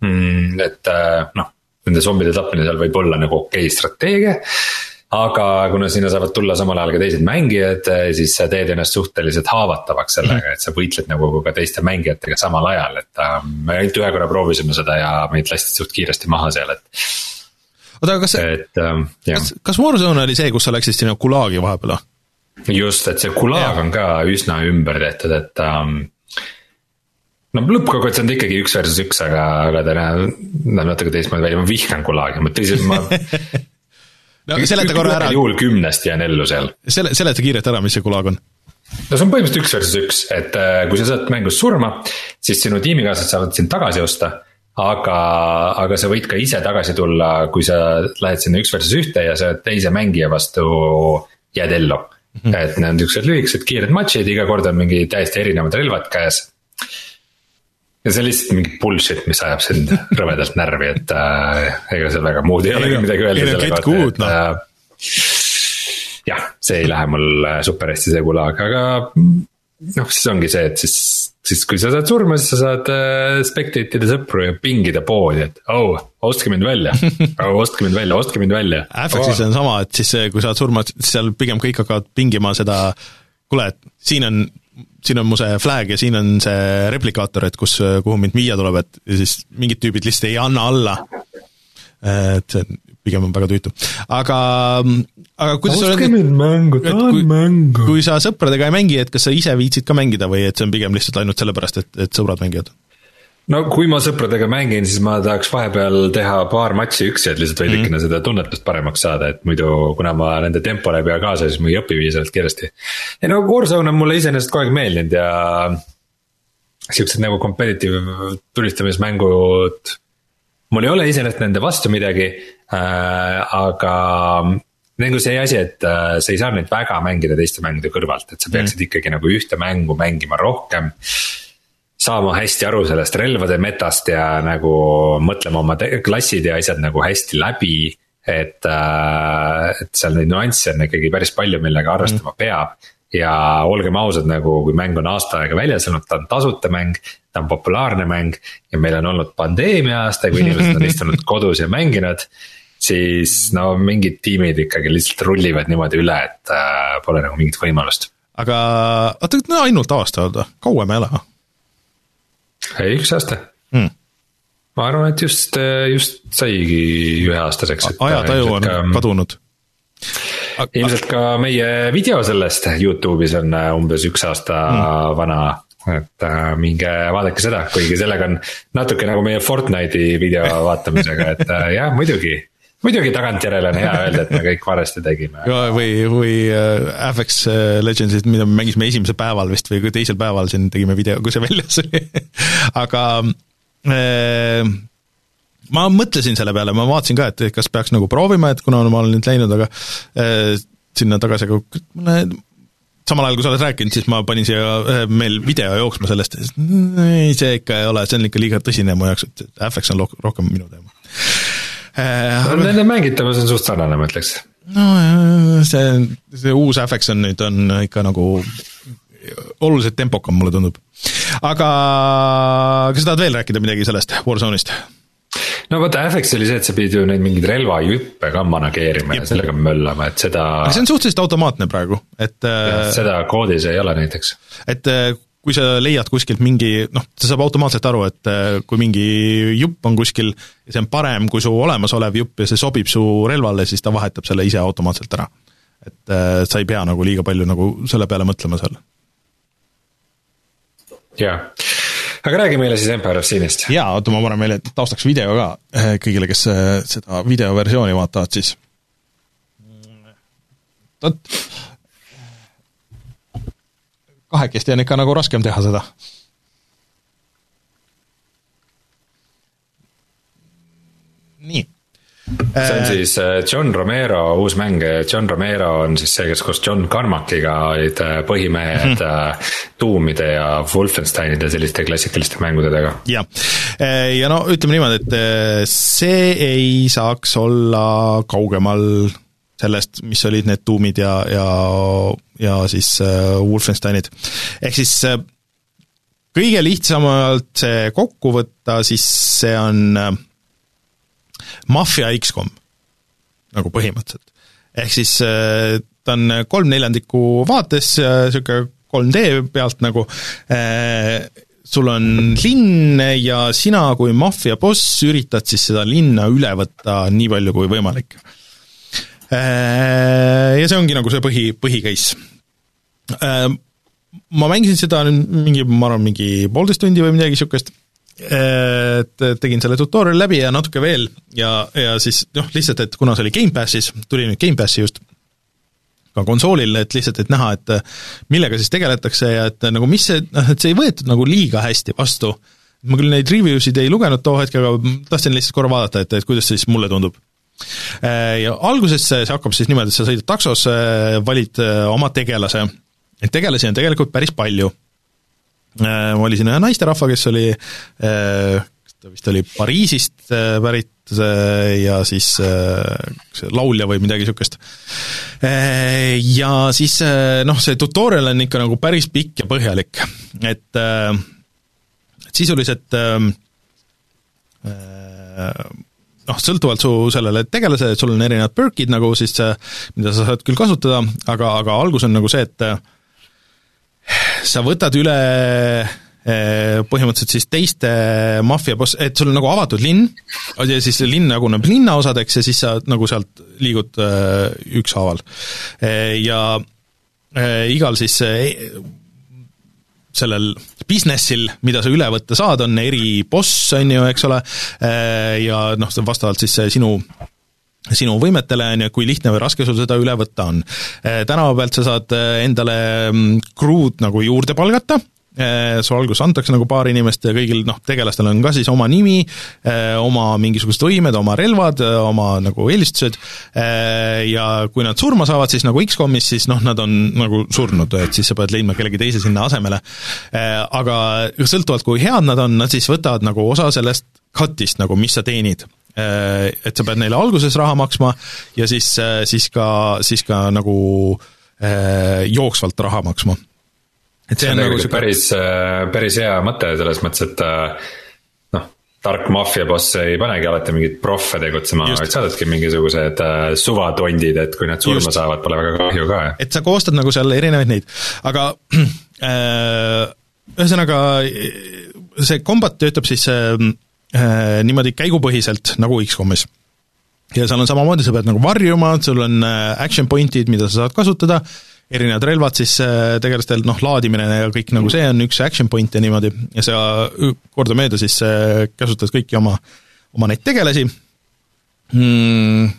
mm,. et äh, noh, nende zombide tapmine seal võib olla nagu okei okay strateegia aga kuna sinna saavad tulla samal ajal ka teised mängijad, siis sa teed ennast suhteliselt haavatavaks sellega, et sa võitled nagu ka teiste mängijatega samal ajal, et äh, me ainult ühe korra proovisime seda ja meid lasti suht kiiresti maha seal, et. oota, aga kas, ähm, kas, kas Warzone oli see, kus sa läksid sinna Gulagi vahepeal või? just, et see Gulag on ka üsna ümber tehtud, et um, no lõppkokkuvõttes on ta ikkagi üks versus üks, aga, aga ta näeb natuke teistmoodi välja, ma vihkan Gulagi, ma tõsiselt, ma no seleta korra ära. juhul kümnest jään ellu seal. sele, seleta kiirelt ära, mis see Gulag on no see on põhimõtteliselt üks versus üks, et äh, kui sa saad mängus surma, siis sinu tiimikaaslased saavad sind tagasi osta. aga, aga sa võid ka ise tagasi tulla, kui sa lähed sinna üks versus ühte ja sa teise mängija vastu jääd ellu mm. -hmm. et need on siuksed lühikesed kiired matšid, iga kord on mingi täiesti erinevad relvad käes. Ja see on lihtsalt mingi bullshit, mis ajab sind rõvedalt närvi, et äh, ega seal väga muud ei olegi midagi öelda selle kohta, et no. äh, jah, see ei lähe mul äh, super hästi see gulag, aga noh, siis ongi see, et siis, siis kui sa saad surma, siis sa saad äh, spectate ida sõpru ja pingida poodi, et oh, ostke mind välja oh,, ostke mind välja, ostke mind välja. Affexis oh. on sama, et siis kui sa saad surma, siis seal pigem kõik hakkavad pingima seda, kuule, et siin on siin on mu see flag ja siin on see replikaator, et kus, kuhu mind viia tuleb, et ja siis mingid tüübid lihtsalt ei anna alla. et see pigem on väga tüütu, aga, aga kuidas ostke mind mängu, tahan mängu. kui sa sõpradega ei mängi, et kas sa ise viitsid ka mängida või et see on pigem lihtsalt ainult sellepärast, et, et sõbrad mängivad? No kui ma sõpradega mängin, siis ma tahaks vahepeal teha paar matši üksi, et lihtsalt veidikene mm -hmm. seda tunnetust paremaks saada, et muidu kuna ma nende tempole ei pea kaasa, siis ma ei õpi piisavalt kiiresti. ja no Warzone on mulle iseenesest kogu aeg meeldinud ja siuksed nagu competitive tulistamismängud mul ei ole iseenesest nende vastu midagi äh,, aga nagu see asi, et äh, sa ei saa neid väga mängida teiste mängude kõrvalt, et sa peaksid mm. ikkagi nagu ühte mängu mängima rohkem. Saama hästi aru sellest relvade metast ja nagu mõtlema oma klassid ja asjad nagu hästi läbi. et äh,, et seal neid nüansse on ikkagi päris palju, millega arvestama mm. peab ja olgem ausad, nagu kui mäng on aasta aega väljas olnud, ta on tasuta mäng, ta on populaarne mäng ja meil on olnud pandeemia aasta, kui inimesed on istunud kodus ja mänginud. siis no mingid tiimid ikkagi lihtsalt rullivad niimoodi üle, et äh, pole nagu mingit võimalust. aga oota, no ainult aasta või, kauem ei ole või? Ei, üks aasta hmm. ma arvan, et just, just saigi üheaastaseks. ajataju on ka... kadunud ilmselt ka meie video sellest Youtube'is on äh, umbes üks aasta mm. vana et äh, minge vaadake seda, kuigi sellega on natuke nagu meie Fortnite'i video vaatamisega, et äh, jah, muidugi. Muidugi tagantjärele on hea öelda, et me kõik valesti tegime. või, või äh, FX äh, Legendsit, mida me mängisime esimesel päeval vist või teisel päeval siin tegime video, kui see väljas oli. Aga äh, ma mõtlesin selle peale, ma vaatasin ka, et kas peaks nagu proovima, et kuna ma olen nüüd läinud, aga äh, sinna tagasi, aga mulle samal ajal, kui sa oled rääkinud, siis ma panin siia äh, meil video jooksma sellest, ei, see ikka ei ole, see on ikka liiga tõsine mu jaoks, et FX on rohkem minu teema äh,. nende mängitavus on suht sarnane, ma ütleks. no see, see uus FX on nüüd, on ikka nagu oluliselt tempokam, mulle tundub. aga kas sa tahad veel rääkida midagi sellest Warzone'ist? no vaata, FX oli see, et sa pidid ju neid mingeid relvajuppe ka manageerima Jep. ja sellega möllama, et seda. see on suhteliselt automaatne praegu, et. Äh, seda koodis ei ole näiteks. et äh, kui sa leiad kuskilt mingi, noh, ta saab automaatselt aru, et äh, kui mingi jupp on kuskil ja see on parem kui su olemasolev jupp ja see sobib su relvale, siis ta vahetab selle ise automaatselt ära. et sa ei pea nagu liiga palju nagu selle peale mõtlema seal. jaa aga räägi meile siis Empire of Sinist. jaa, oota, ma panen meile taustaks video ka eh, kõigile, kes eh, seda videoversiooni vaatavad siis. vot. Kahekesti on ikka nagu raskem teha seda. nii see on siis äh, John Romero uus mäng, John Romero on siis see, kes koos John Carmackiga olid äh, põhimehed mm -hmm. Doomide ja Wolfensteinide selliste klassikaliste mängude taga. jah, ja no ütleme niimoodi, et see ei saaks olla kaugemal sellest, mis olid need Doomid ja, ja, ja siis Wolfensteinid. ehk siis kõige lihtsamalt see kokku võtta, siis see on maffia X-kom, nagu põhimõtteliselt. ehk siis ta on kolm neljandikku vaates, niisugune 3D pealt nagu, sul on linn ja sina kui maffia boss üritad siis seda linna üle võtta nii palju kui võimalik. Ja see ongi nagu see põhi, põhi-case. Ma mängisin seda mingi, ma arvan, mingi poolteist tundi või midagi niisugust, et tegin selle tutorial'i läbi ja natuke veel ja, ja siis noh, lihtsalt, et kuna see oli Gamepassis, tuli nüüd Gamepassi just, ka konsoolil, et lihtsalt, et näha, et millega siis tegeletakse ja et nagu mis see, noh, et see ei võetud nagu liiga hästi vastu. ma küll neid review sid ei lugenud too hetk, aga tahtsin lihtsalt korra vaadata, et, et kuidas see siis mulle tundub. Ja alguses see hakkab siis niimoodi, et sa sõidad taksos, valid oma tegelase, et tegelasi on tegelikult päris palju. ma valisin ühe naisterahva, kes oli ta vist oli Pariisist pärit ja siis see laulja või midagi niisugust. Ja siis noh, see tutorial on ikka nagu päris pikk ja põhjalik, et et sisuliselt noh, sõltuvalt su sellele tegelasele, et sul on erinevad perk'id nagu siis, mida sa saad küll kasutada, aga, aga algus on nagu see, et sa võtad üle Eh, põhimõtteliselt siis teiste maffia boss, et sul on nagu avatud linn ja siis see linn jaguneb linnaosadeks ja siis sa nagu sealt liigud äh, ükshaaval. Ja äh, igal siis äh, sellel business'il, mida sa üle võtta saad, on eri boss, on ju, eks ole, ja noh, vastavalt siis sinu sinu võimetele, on ju, kui lihtne või raske sul seda üle võtta on. tänava pealt sa saad endale mm, crew'd nagu juurde palgata, Äh, sul alguses antakse nagu paar inimest ja kõigil noh, tegelastel on ka siis oma nimi, äh, oma mingisugused võimed, oma relvad, äh, oma nagu eelistused ja kui nad surma saavad, siis nagu X-komis, siis noh, nad on nagu surnud, et siis sa pead leidma kellegi teise sinna asemele. Aga sõltuvalt, kui head nad on, nad siis võtavad nagu osa sellest cut'ist nagu, mis sa teenid et sa pead neile alguses raha maksma ja siis, siis ka, siis ka nagu jooksvalt raha maksma see on, nagu siuke... päris, äh, päris hea mõte selles mõttes, et äh, noh, tark maffia boss ei panegi alati mingeid proffe tegutsema, vaid saadadki mingisugused äh, suvatondid, et kui nad surma Just. saavad, pole väga kahju ka. et sa koostad nagu seal erinevaid neid, aga äh, ühesõnaga see kombat töötab siis äh, niimoodi käigupõhiselt nagu X-komis ja seal on samamoodi, sa pead nagu varjuma, sul on action point'id, mida sa saad kasutada äh,, erinevad relvad siis äh, tegelastel, noh, laadimine ja kõik nagu see on üks action point ja niimoodi, ja sa kordamööda siis äh, kasutad kõiki oma, oma neid tegelasi. Hmm,,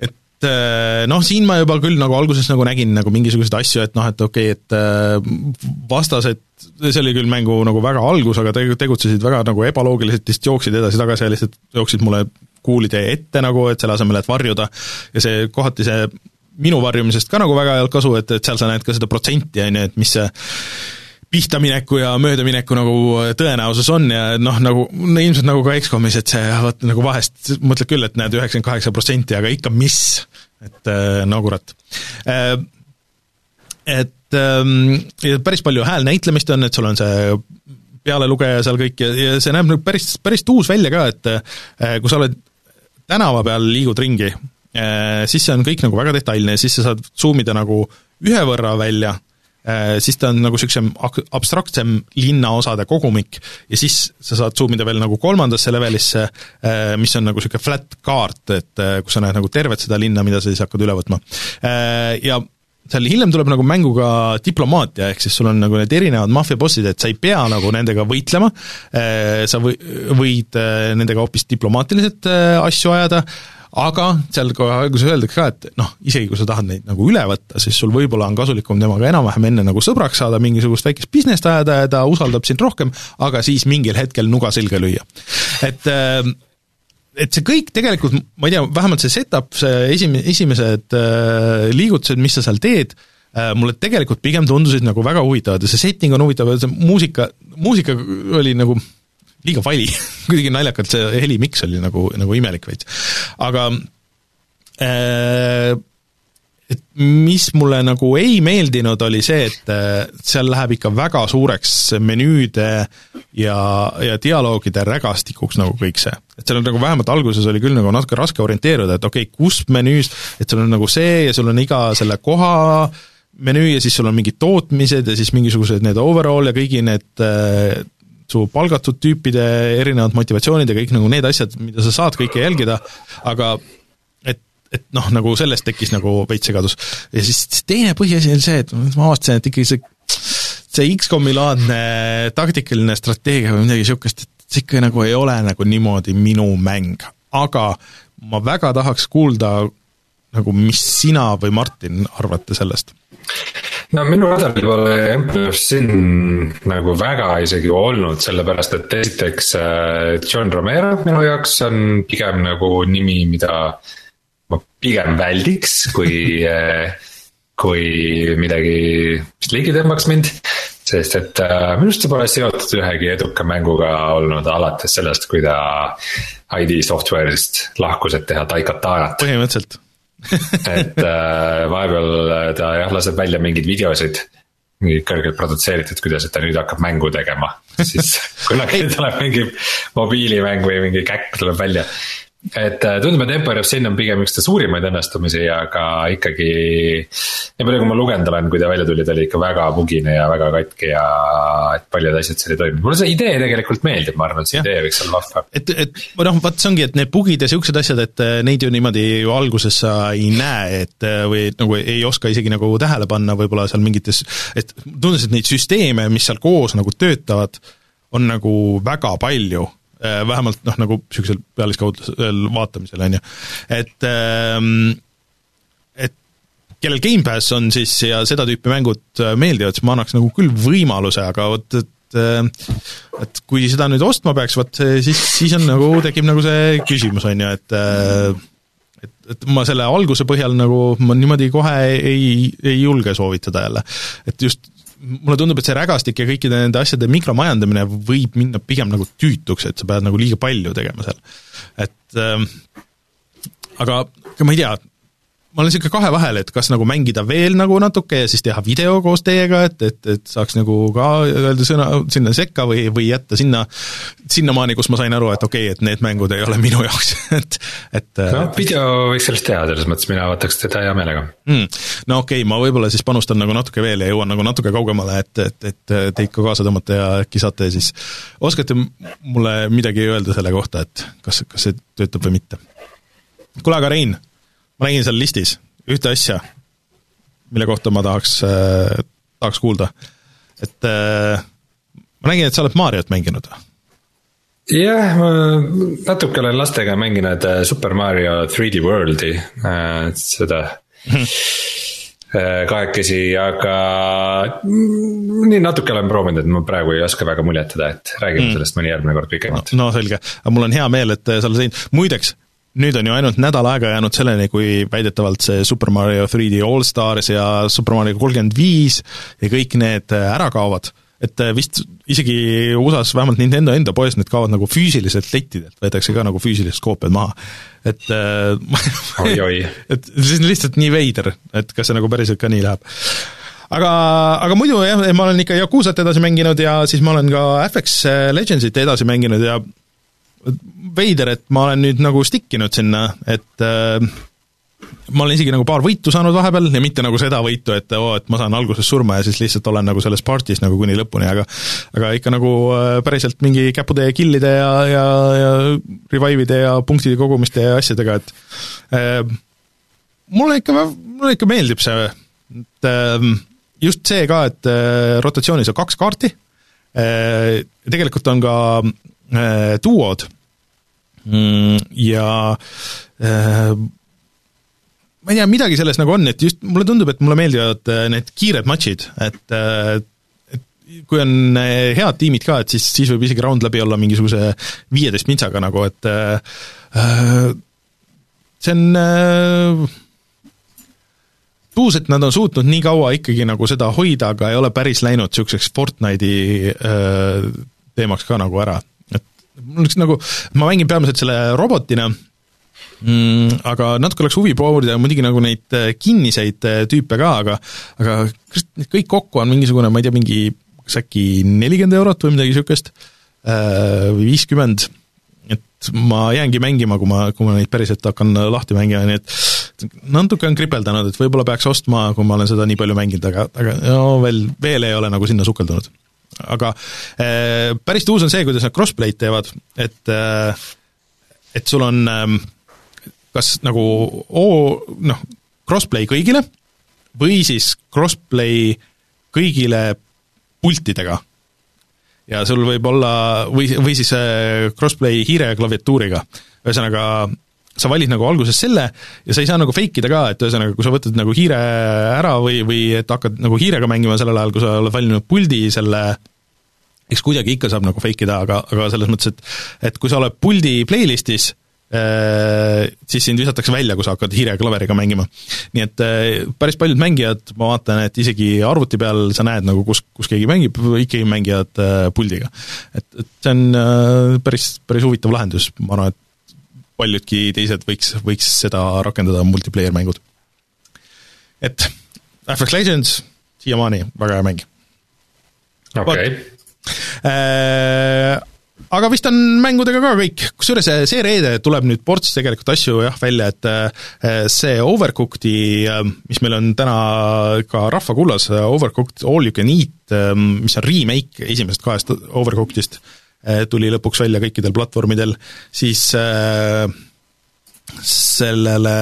et äh, noh, siin ma juba küll nagu alguses nagu nägin nagu mingisuguseid asju, et noh, et okei okay,, et vastased, see oli küll mängu nagu väga algus, aga te-, tegutsesid väga nagu ebaloogiliselt, lihtsalt jooksid edasi-tagasi ja lihtsalt jooksid mulle kuulide ette nagu, et selle asemel, et varjuda, ja see kohati see minu varjumisest ka nagu väga olnud kasu, et, et seal sa näed ka seda protsenti, on ju, et mis see pihtamineku ja möödamineku nagu tõenäosus on ja noh, nagu no ilmselt nagu ka X-komis, et see vot nagu vahest mõtled küll, et näed üheksakümmend kaheksa protsenti, aga ikka mis, et äh, no kurat äh,. Et äh, päris palju häälnäitlemist on, et sul on see pealelugeja seal kõik ja, ja see näeb nagu päris, päris tuus välja ka, et äh, kui sa oled tänava peal, liigud ringi siis see on kõik nagu väga detailne ja siis sa saad zoom ida nagu ühe võrra välja, äh, siis ta on nagu niisugusem abstraktsem linnaosade kogumik ja siis sa saad zoom ida veel nagu kolmandasse levelisse, äh, mis on nagu niisugune flat kaart, et kus sa näed nagu tervet seda linna, mida sa siis hakkad üle võtma. Ja seal hiljem tuleb nagu mängu ka diplomaatia, ehk siis sul on nagu need erinevad maffia bossid, et sa ei pea nagu nendega võitlema, sa või, võid nendega hoopis diplomaatiliselt asju ajada, aga seal kohe alguses öeldakse ka, et noh, isegi kui sa tahad neid nagu üle võtta, siis sul võib-olla on kasulikum temaga enam-vähem enne nagu sõbraks saada, mingisugust väikest business't ajada ja ta usaldab sind rohkem, aga siis mingil hetkel nuga selga lüüa. et äh, et see kõik tegelikult, ma ei tea, vähemalt see setup, see esim-, esimesed äh, liigutused, mis sa seal teed äh,, mulle tegelikult pigem tundusid nagu väga huvitavad ja see setting on huvitav ja see muusika, muusika oli nagu liiga vali kuidagi naljakalt, see helimiks oli nagu, nagu imelik veits. aga äh, et mis mulle nagu ei meeldinud, oli see, et äh, seal läheb ikka väga suureks menüüde ja, ja dialoogide rägastikuks nagu kõik see. et seal on nagu vähemalt alguses oli küll nagu natuke raske orienteeruda, et okei okay,, kus menüüs, et sul on nagu see ja sul on iga selle koha menüü ja siis sul on mingid tootmised ja siis mingisugused need overall ja kõigi need äh, su palgatud tüüpide erinevad motivatsioonid ja kõik nagu need asjad, mida sa saad kõike jälgida, aga et noh, nagu sellest tekkis nagu veits segadus. ja siis teine põhiasi oli see, et ma avastasin, et ikkagi see, see X-komi laadne taktikaline strateegia või midagi niisugust, et see ikka nagu ei ole nagu niimoodi minu mäng, aga ma väga tahaks kuulda nagu, mis sina või Martin arvate sellest? No minu radaril pole Empire of Sin nagu väga isegi olnud, sellepärast et esiteks äh, John Romero minu jaoks on pigem nagu nimi, mida äh, ma pigem väldiks, kui kui midagi, mis ligi tõmbaks mind. sest et äh, minu arust see pole seotud ühegi eduka mänguga olnud alates sellest, kui ta ID Software'ist lahkus, et teha Taikatanat. põhimõtteliselt et äh, vahepeal ta jah, laseb välja mingeid videosid mingi kõrgelt produtseeritud, kuidas ta nüüd hakkab mängu tegema. siis kunagi tuleb mingi mobiilimäng või mingi käkk tuleb välja et äh, tundub, et Empire of Sin on pigem üks ta suurimaid õnnestumisi, aga ikkagi. nii palju, kui ma lugenud olen, kui ta välja tuli, ta oli ikka väga bugine ja väga katki ja et paljud asjad seal ei toiminud, mulle see idee tegelikult meeldib, ma arvan, et see ja. idee võiks olla vahva. et, et noh, vot see ongi, et need bugid ja siuksed asjad, et äh, neid ju niimoodi ju alguses sa ei näe, et äh, või nagu ei oska isegi nagu tähele panna võib-olla seal mingites, et tundus, et neid süsteeme, mis seal koos nagu töötavad, on nagu väga palju vähemalt noh, nagu niisugusel pealiskaudsel vaatamisel, on ju. et ähm, et kellel Gamepass on siis ja seda tüüpi mängud äh, meeldivad, siis ma annaks nagu küll võimaluse, aga vot et äh, et kui seda nüüd ostma peaks, vot siis, siis on nagu, tekib nagu see küsimus, on ju, et et, et ma selle alguse põhjal nagu, ma niimoodi kohe ei, ei julge soovitada jälle. et just mulle tundub, et see rägastik ja kõikide nende asjade mikromajandamine võib minna pigem nagu tüütuks, et sa pead nagu liiga palju tegema seal. et äh, aga, aga ma ei tea, ma olen niisugune kahe vahel, et kas nagu mängida veel nagu natuke ja siis teha video koos teiega, et, et, et saaks nagu ka öelda sõna sinna sekka või, või jätta sinna, sinnamaani, kus ma sain aru, et okei okay,, et need mängud ei ole minu jaoks, et, et no video võiks sellest teha, selles mõttes mina võtaks teda hea meelega mm.. no okei okay,, ma võib-olla siis panustan nagu natuke veel ja jõuan nagu natuke kaugemale, et, et, et teid ka kaasa tõmmata ja äkki saate siis, oskate mulle midagi öelda selle kohta, et kas, kas see töötab või mitte? kuule, aga Rein ma nägin seal listis ühte asja, mille kohta ma tahaks äh,, tahaks kuulda. et äh, ma nägin, et sa oled Mariot mänginud või? jah, ma natuke olen lastega mänginud äh, Super Mario 3D World'i äh,, seda mhm. äh, kahekesi, aga nii natuke olen proovinud, et ma praegu ei oska väga muljetada, et räägime mm. sellest mõni järgmine kord pikemalt. no selge, aga mul on hea meel, et sa oled teinud, muideks, nüüd on ju ainult nädal aega jäänud selleni, kui väidetavalt see Super Mario 3D All Stars ja Super Mario kolmkümmend viis ja kõik need äh, ära kaovad. et äh, vist isegi USA-s, vähemalt Nintendo enda poes, need kaovad nagu füüsiliselt lettidelt, võetakse ka nagu füüsilised koopiad maha. et äh, oi-oi. et see on lihtsalt nii veider, et kas see nagu päriselt ka nii läheb aga, aga muidu jah, ma olen ikka Yakuzat edasi mänginud ja siis ma olen ka FX Legendsit edasi mänginud ja veider, et ma olen nüüd nagu stick inud sinna, et äh, ma olen isegi nagu paar võitu saanud vahepeal ja mitte nagu seda võitu, et oo, et ma saan alguses surma ja siis lihtsalt olen nagu selles partis nagu kuni lõpuni, aga aga ikka nagu äh, päriselt mingi käputäie killide ja, ja, ja revive'ide ja punktide kogumiste ja asjadega, et äh, mulle ikka, mulle ikka meeldib see, et äh, just see ka, et äh, rotatsioonis on kaks kaarti äh,, tegelikult on ka duod. Mm, ja äh, ma ei tea, midagi selles nagu on, et just mulle tundub, et mulle meeldivad äh, need kiired matšid, et kui on head tiimid ka, et siis, siis võib isegi round läbi olla mingisuguse viieteist mintsaga nagu, et see on tuus, et nad on suutnud nii kaua ikkagi nagu seda hoida, aga ei ole päris läinud niisuguseks Fortnite'i teemaks ka nagu ära mul oleks nagu, ma mängin peamiselt selle robotina mm,. Aga natuke oleks huvi proovida muidugi nagu neid kinniseid tüüpe ka, aga aga kõik kokku on mingisugune, ma ei tea, mingi kas äkki nelikümmend eurot või midagi niisugust, või viiskümmend, et ma jäängi mängima, kui ma, kui ma neid päriselt hakkan lahti mängima, nii et natuke on kripeldanud, et võib-olla peaks ostma, kui ma olen seda nii palju mänginud, aga, aga no veel, veel ei ole nagu sinna sukeldunud. Aga äh, päris tuus on see, kuidas nad crossplay'd teevad, et äh, et sul on äh, kas nagu oo, noh, crossplay kõigile või siis crossplay kõigile pultidega ja sul võib olla, või, või siis äh, crossplay hiire ja klaviatuuriga. ühesõnaga, sa valid nagu alguses selle ja sa ei saa nagu fake ida ka, et ühesõnaga, kui sa võtad nagu hiire ära või, või et hakkad nagu hiirega mängima sellel ajal, kui sa oled valinud puldi selle eks kuidagi ikka saab nagu fake ida, aga, aga selles mõttes, et et kui sa oled puldi playlist'is, Äh, siis sind visatakse välja, kui sa hakkad hiire ja klaveriga mängima. nii et äh, päris paljud mängijad, ma vaatan, et isegi arvuti peal sa näed nagu, kus, kus keegi mängib, ikkagi mängivad äh, puldiga. et, et see on päris, päris huvitav lahendus, ma arvan, et paljudki teised võiks, võiks seda rakendada, multiplayer mängud. et FX Legends siiamaani väga hea mäng. okei okay aga vist on mängudega ka kõik, kusjuures see reede tuleb nüüd ports tegelikult asju jah välja, et eh, see Overcooked'i, eh, mis meil on täna ka rahvakullas, Overcooked All You Can Eat, mis on remake esimesest kahest Overcooked'ist, tuli lõpuks välja kõikidel platvormidel, siis sellele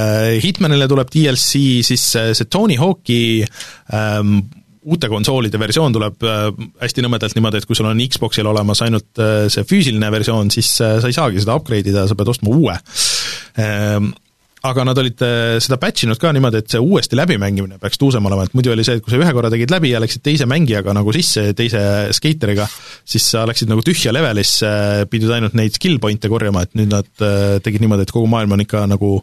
Hitmanile tuleb DLC, siis see Tony Hawk'i uute konsoolide versioon tuleb hästi nõmedalt niimoodi, et kui sul on Xboxil olemas ainult see füüsiline versioon, siis sa ei saagi seda upgrade ida, sa pead ostma uue. Ehm, aga nad olid seda patch inud ka niimoodi, et see uuesti läbimängimine peaks tuusem olema, et muidu oli see, et kui sa ühe korra tegid läbi ja läksid teise mängijaga nagu sisse, teise skeiteriga, siis sa läksid nagu tühja levelisse, pidid ainult neid skill point'e korjama, et nüüd nad tegid niimoodi, et kogu maailm on ikka nagu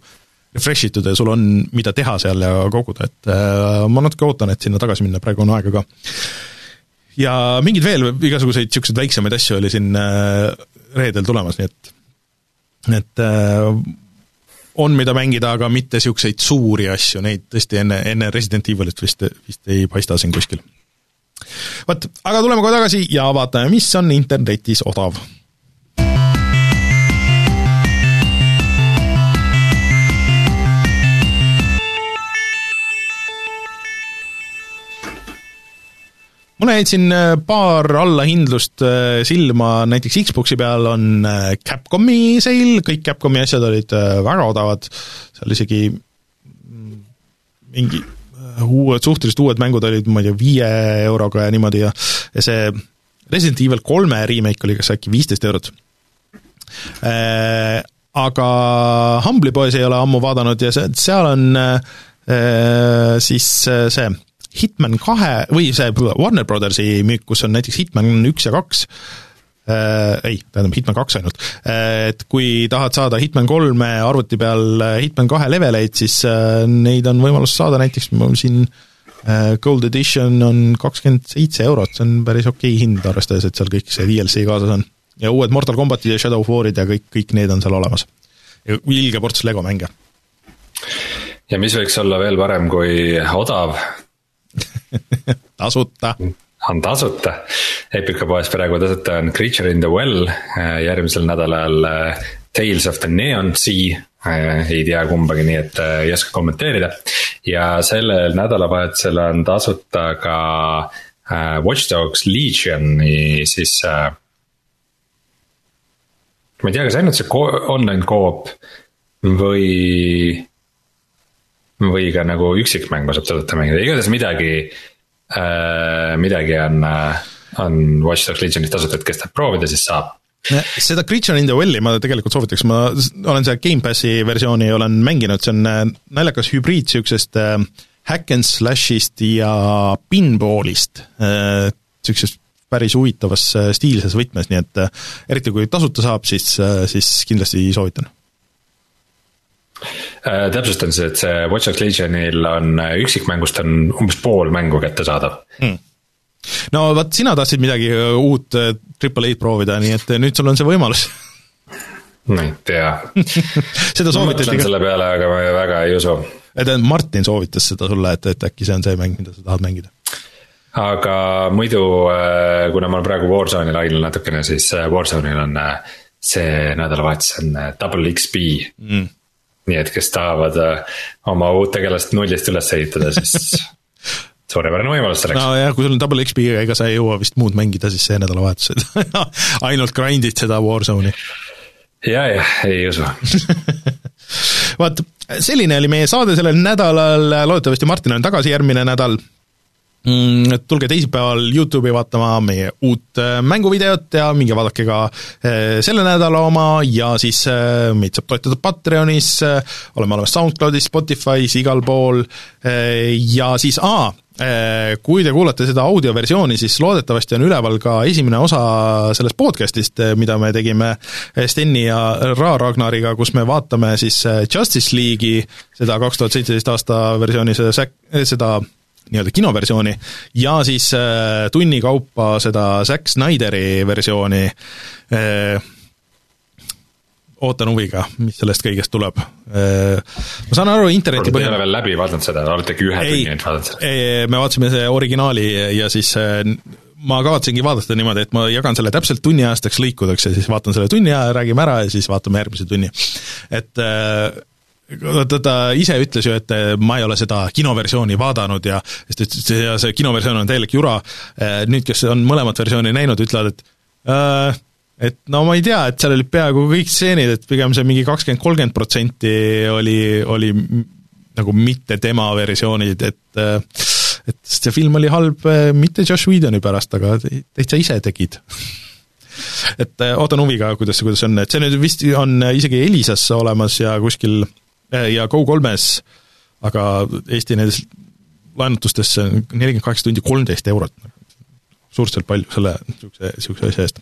refresh itud ja sul on, mida teha seal ja koguda, et äh, ma natuke ootan, et sinna tagasi minna, praegu on aega ka. ja mingeid veel igasuguseid niisuguseid väiksemaid asju oli siin äh, reedel tulemas, nii et et äh, on, mida mängida, aga mitte niisuguseid suuri asju, neid tõesti enne, enne Resident Evilit vist, vist ei paista siin kuskil. vot, aga tuleme kohe tagasi ja vaatame, mis on internetis odav jäid siin äh, paar allahindlust äh, silma, näiteks Xboxi peal on äh, Capcomi seil, kõik Capcomi asjad olid väga odavad, seal isegi mm, mingi uued, suhteliselt uued mängud olid, ma ei tea, viie euroga ja niimoodi ja ja see Resident Evil kolme remake oli kas äkki viisteist eurot äh,. Aga Humble'i poes ei ole ammu vaadanud ja see, seal on äh, siis see Hitman kahe või see Warner Brothersi müük, kus on näiteks Hitman üks ja kaks, äh, ei, tähendab Hitman kaks ainult, äh, et kui tahad saada Hitman kolme arvuti peal äh, Hitman kahe leveleid, siis neid on võimalus saada näiteks siin Gold Edition on kakskümmend seitse eurot, see on päris okei hind, arvestades, et seal kõik see DLC kaasas on. ja uued Mortal Combatid ja Shadow of War'id ja kõik, kõik need on seal olemas. ja ilge ports Lego mänge. ja mis võiks olla veel parem kui odav tasuta. on tasuta, Epica poes praegu tasuta on Creature in the Well, äh, järgmisel nädalal äh, Tales of the Neon Sea, äh, ei tea kumbagi, nii et ei oska kommenteerida. ja sellel nädalavahetusel on tasuta ka Watch Dogs Legioni siis ma ei tea, kas ainult see online co-op või või ka nagu üksikmängu saab tasuta mängida, igatahes midagi äh,, midagi on, äh, on Watch Dogs Legionis tasuta, et kes tahab proovida, siis saab. Seda Creature in the Well'i ma tegelikult soovitaks, ma olen seda Gamepassi versiooni olen mänginud, see on äh, naljakas hübriid niisugusest äh, hack and slash'ist ja pinballist niisugusest päris huvitavas stiilses võtmes, nii et eriti kui tasuta saab, siis siis kindlasti soovitan Äh, täpsustan siis, et see Watch Dogs Legionil on äh, üksikmängust on umbes pool mängu kättesaadav hmm. no vot, sina tahtsid midagi äh, uut Triple A-d proovida, nii et nüüd sul on see võimalus ma ei tea seda soovitati ka. selle peale, aga ma väga ei usu. tähendab, Martin soovitas seda sulle, et, et äkki see on see mäng, mida sa tahad mängida aga muidu, äh, kuna ma olen praegu Warzone'i lainel natukene, siis äh, Warzone'il on see nädalavahetus on Double XP mm.. Nii et kes tahavad oma uut tegelast nullist üles ehitada, siis suurepärane võimalus selleks. nojah, kui sul on double XP-ga, ega sa ei jõua vist muud mängida siis see nädalavahetus, et ainult grind'id seda Warzone'i. ja, jah, ei usu vaat, selline oli meie saade sellel nädalal, loodetavasti Martin on tagasi järgmine nädal tulge teisipäeval Youtube'i vaatama meie uut äh, mänguvideot ja minge vaadake ka äh, selle nädala oma ja siis äh, meid saab toetada Patreonis, oleme olemas SoundCloudis, Spotify's, igal pool ja siis aa, kui te kuulate seda audioversiooni, siis loodetavasti on üleval ka esimene osa sellest podcast'ist, mida me tegime Steni ja Ra Ragnariga, kus me vaatame siis Justice League'i, seda kaks tuhat seitseteist aasta versiooni, seda seda nii-öelda kinoversiooni ja siis äh, tunni kaupa seda Zack Snyderi versiooni äh, ootan huviga, mis sellest kõigest tuleb. Äh, ma saan aru, interneti põhjal ei ole veel läbi vaadanud seda, olete äkki ühe tunni ainult vaadanud seda? me vaatasime see originaali ja siis ma kavatsengi vaadata niimoodi, et ma jagan selle täpselt tunniajasteks lõikudeks ja siis vaatan selle tunni aja, räägime ära ja siis vaatame järgmise tunni. et ta, ta ise ütles ju, et eh, ma ei ole seda kinoversiooni vaadanud ja siis ta ütles, et see kinoversioon on täielik jura, eh, nüüd, kes on mõlemat versiooni näinud, ütlevad, et äh, et no ma ei tea, et seal olid peaaegu kõik stseenid, et pigem see mingi kakskümmend, kolmkümmend protsenti oli, oli nagu mitte tema versioonid, et et see film oli halb mitte Josh Whedoni pärast, aga täitsa ise tegid. Et ootan huviga, kuidas, kuidas on, et see nüüd vist on isegi Elisas olemas ja kuskil ja Go3-s, aga Eesti nendes laenutustes nelikümmend kaheksa tundi kolmteist eurot. suhteliselt palju selle niisuguse, niisuguse asja eest.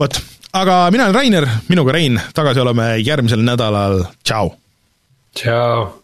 vot, aga mina olen Rainer, minuga Rein, tagasi oleme järgmisel nädalal, tšau! tšau!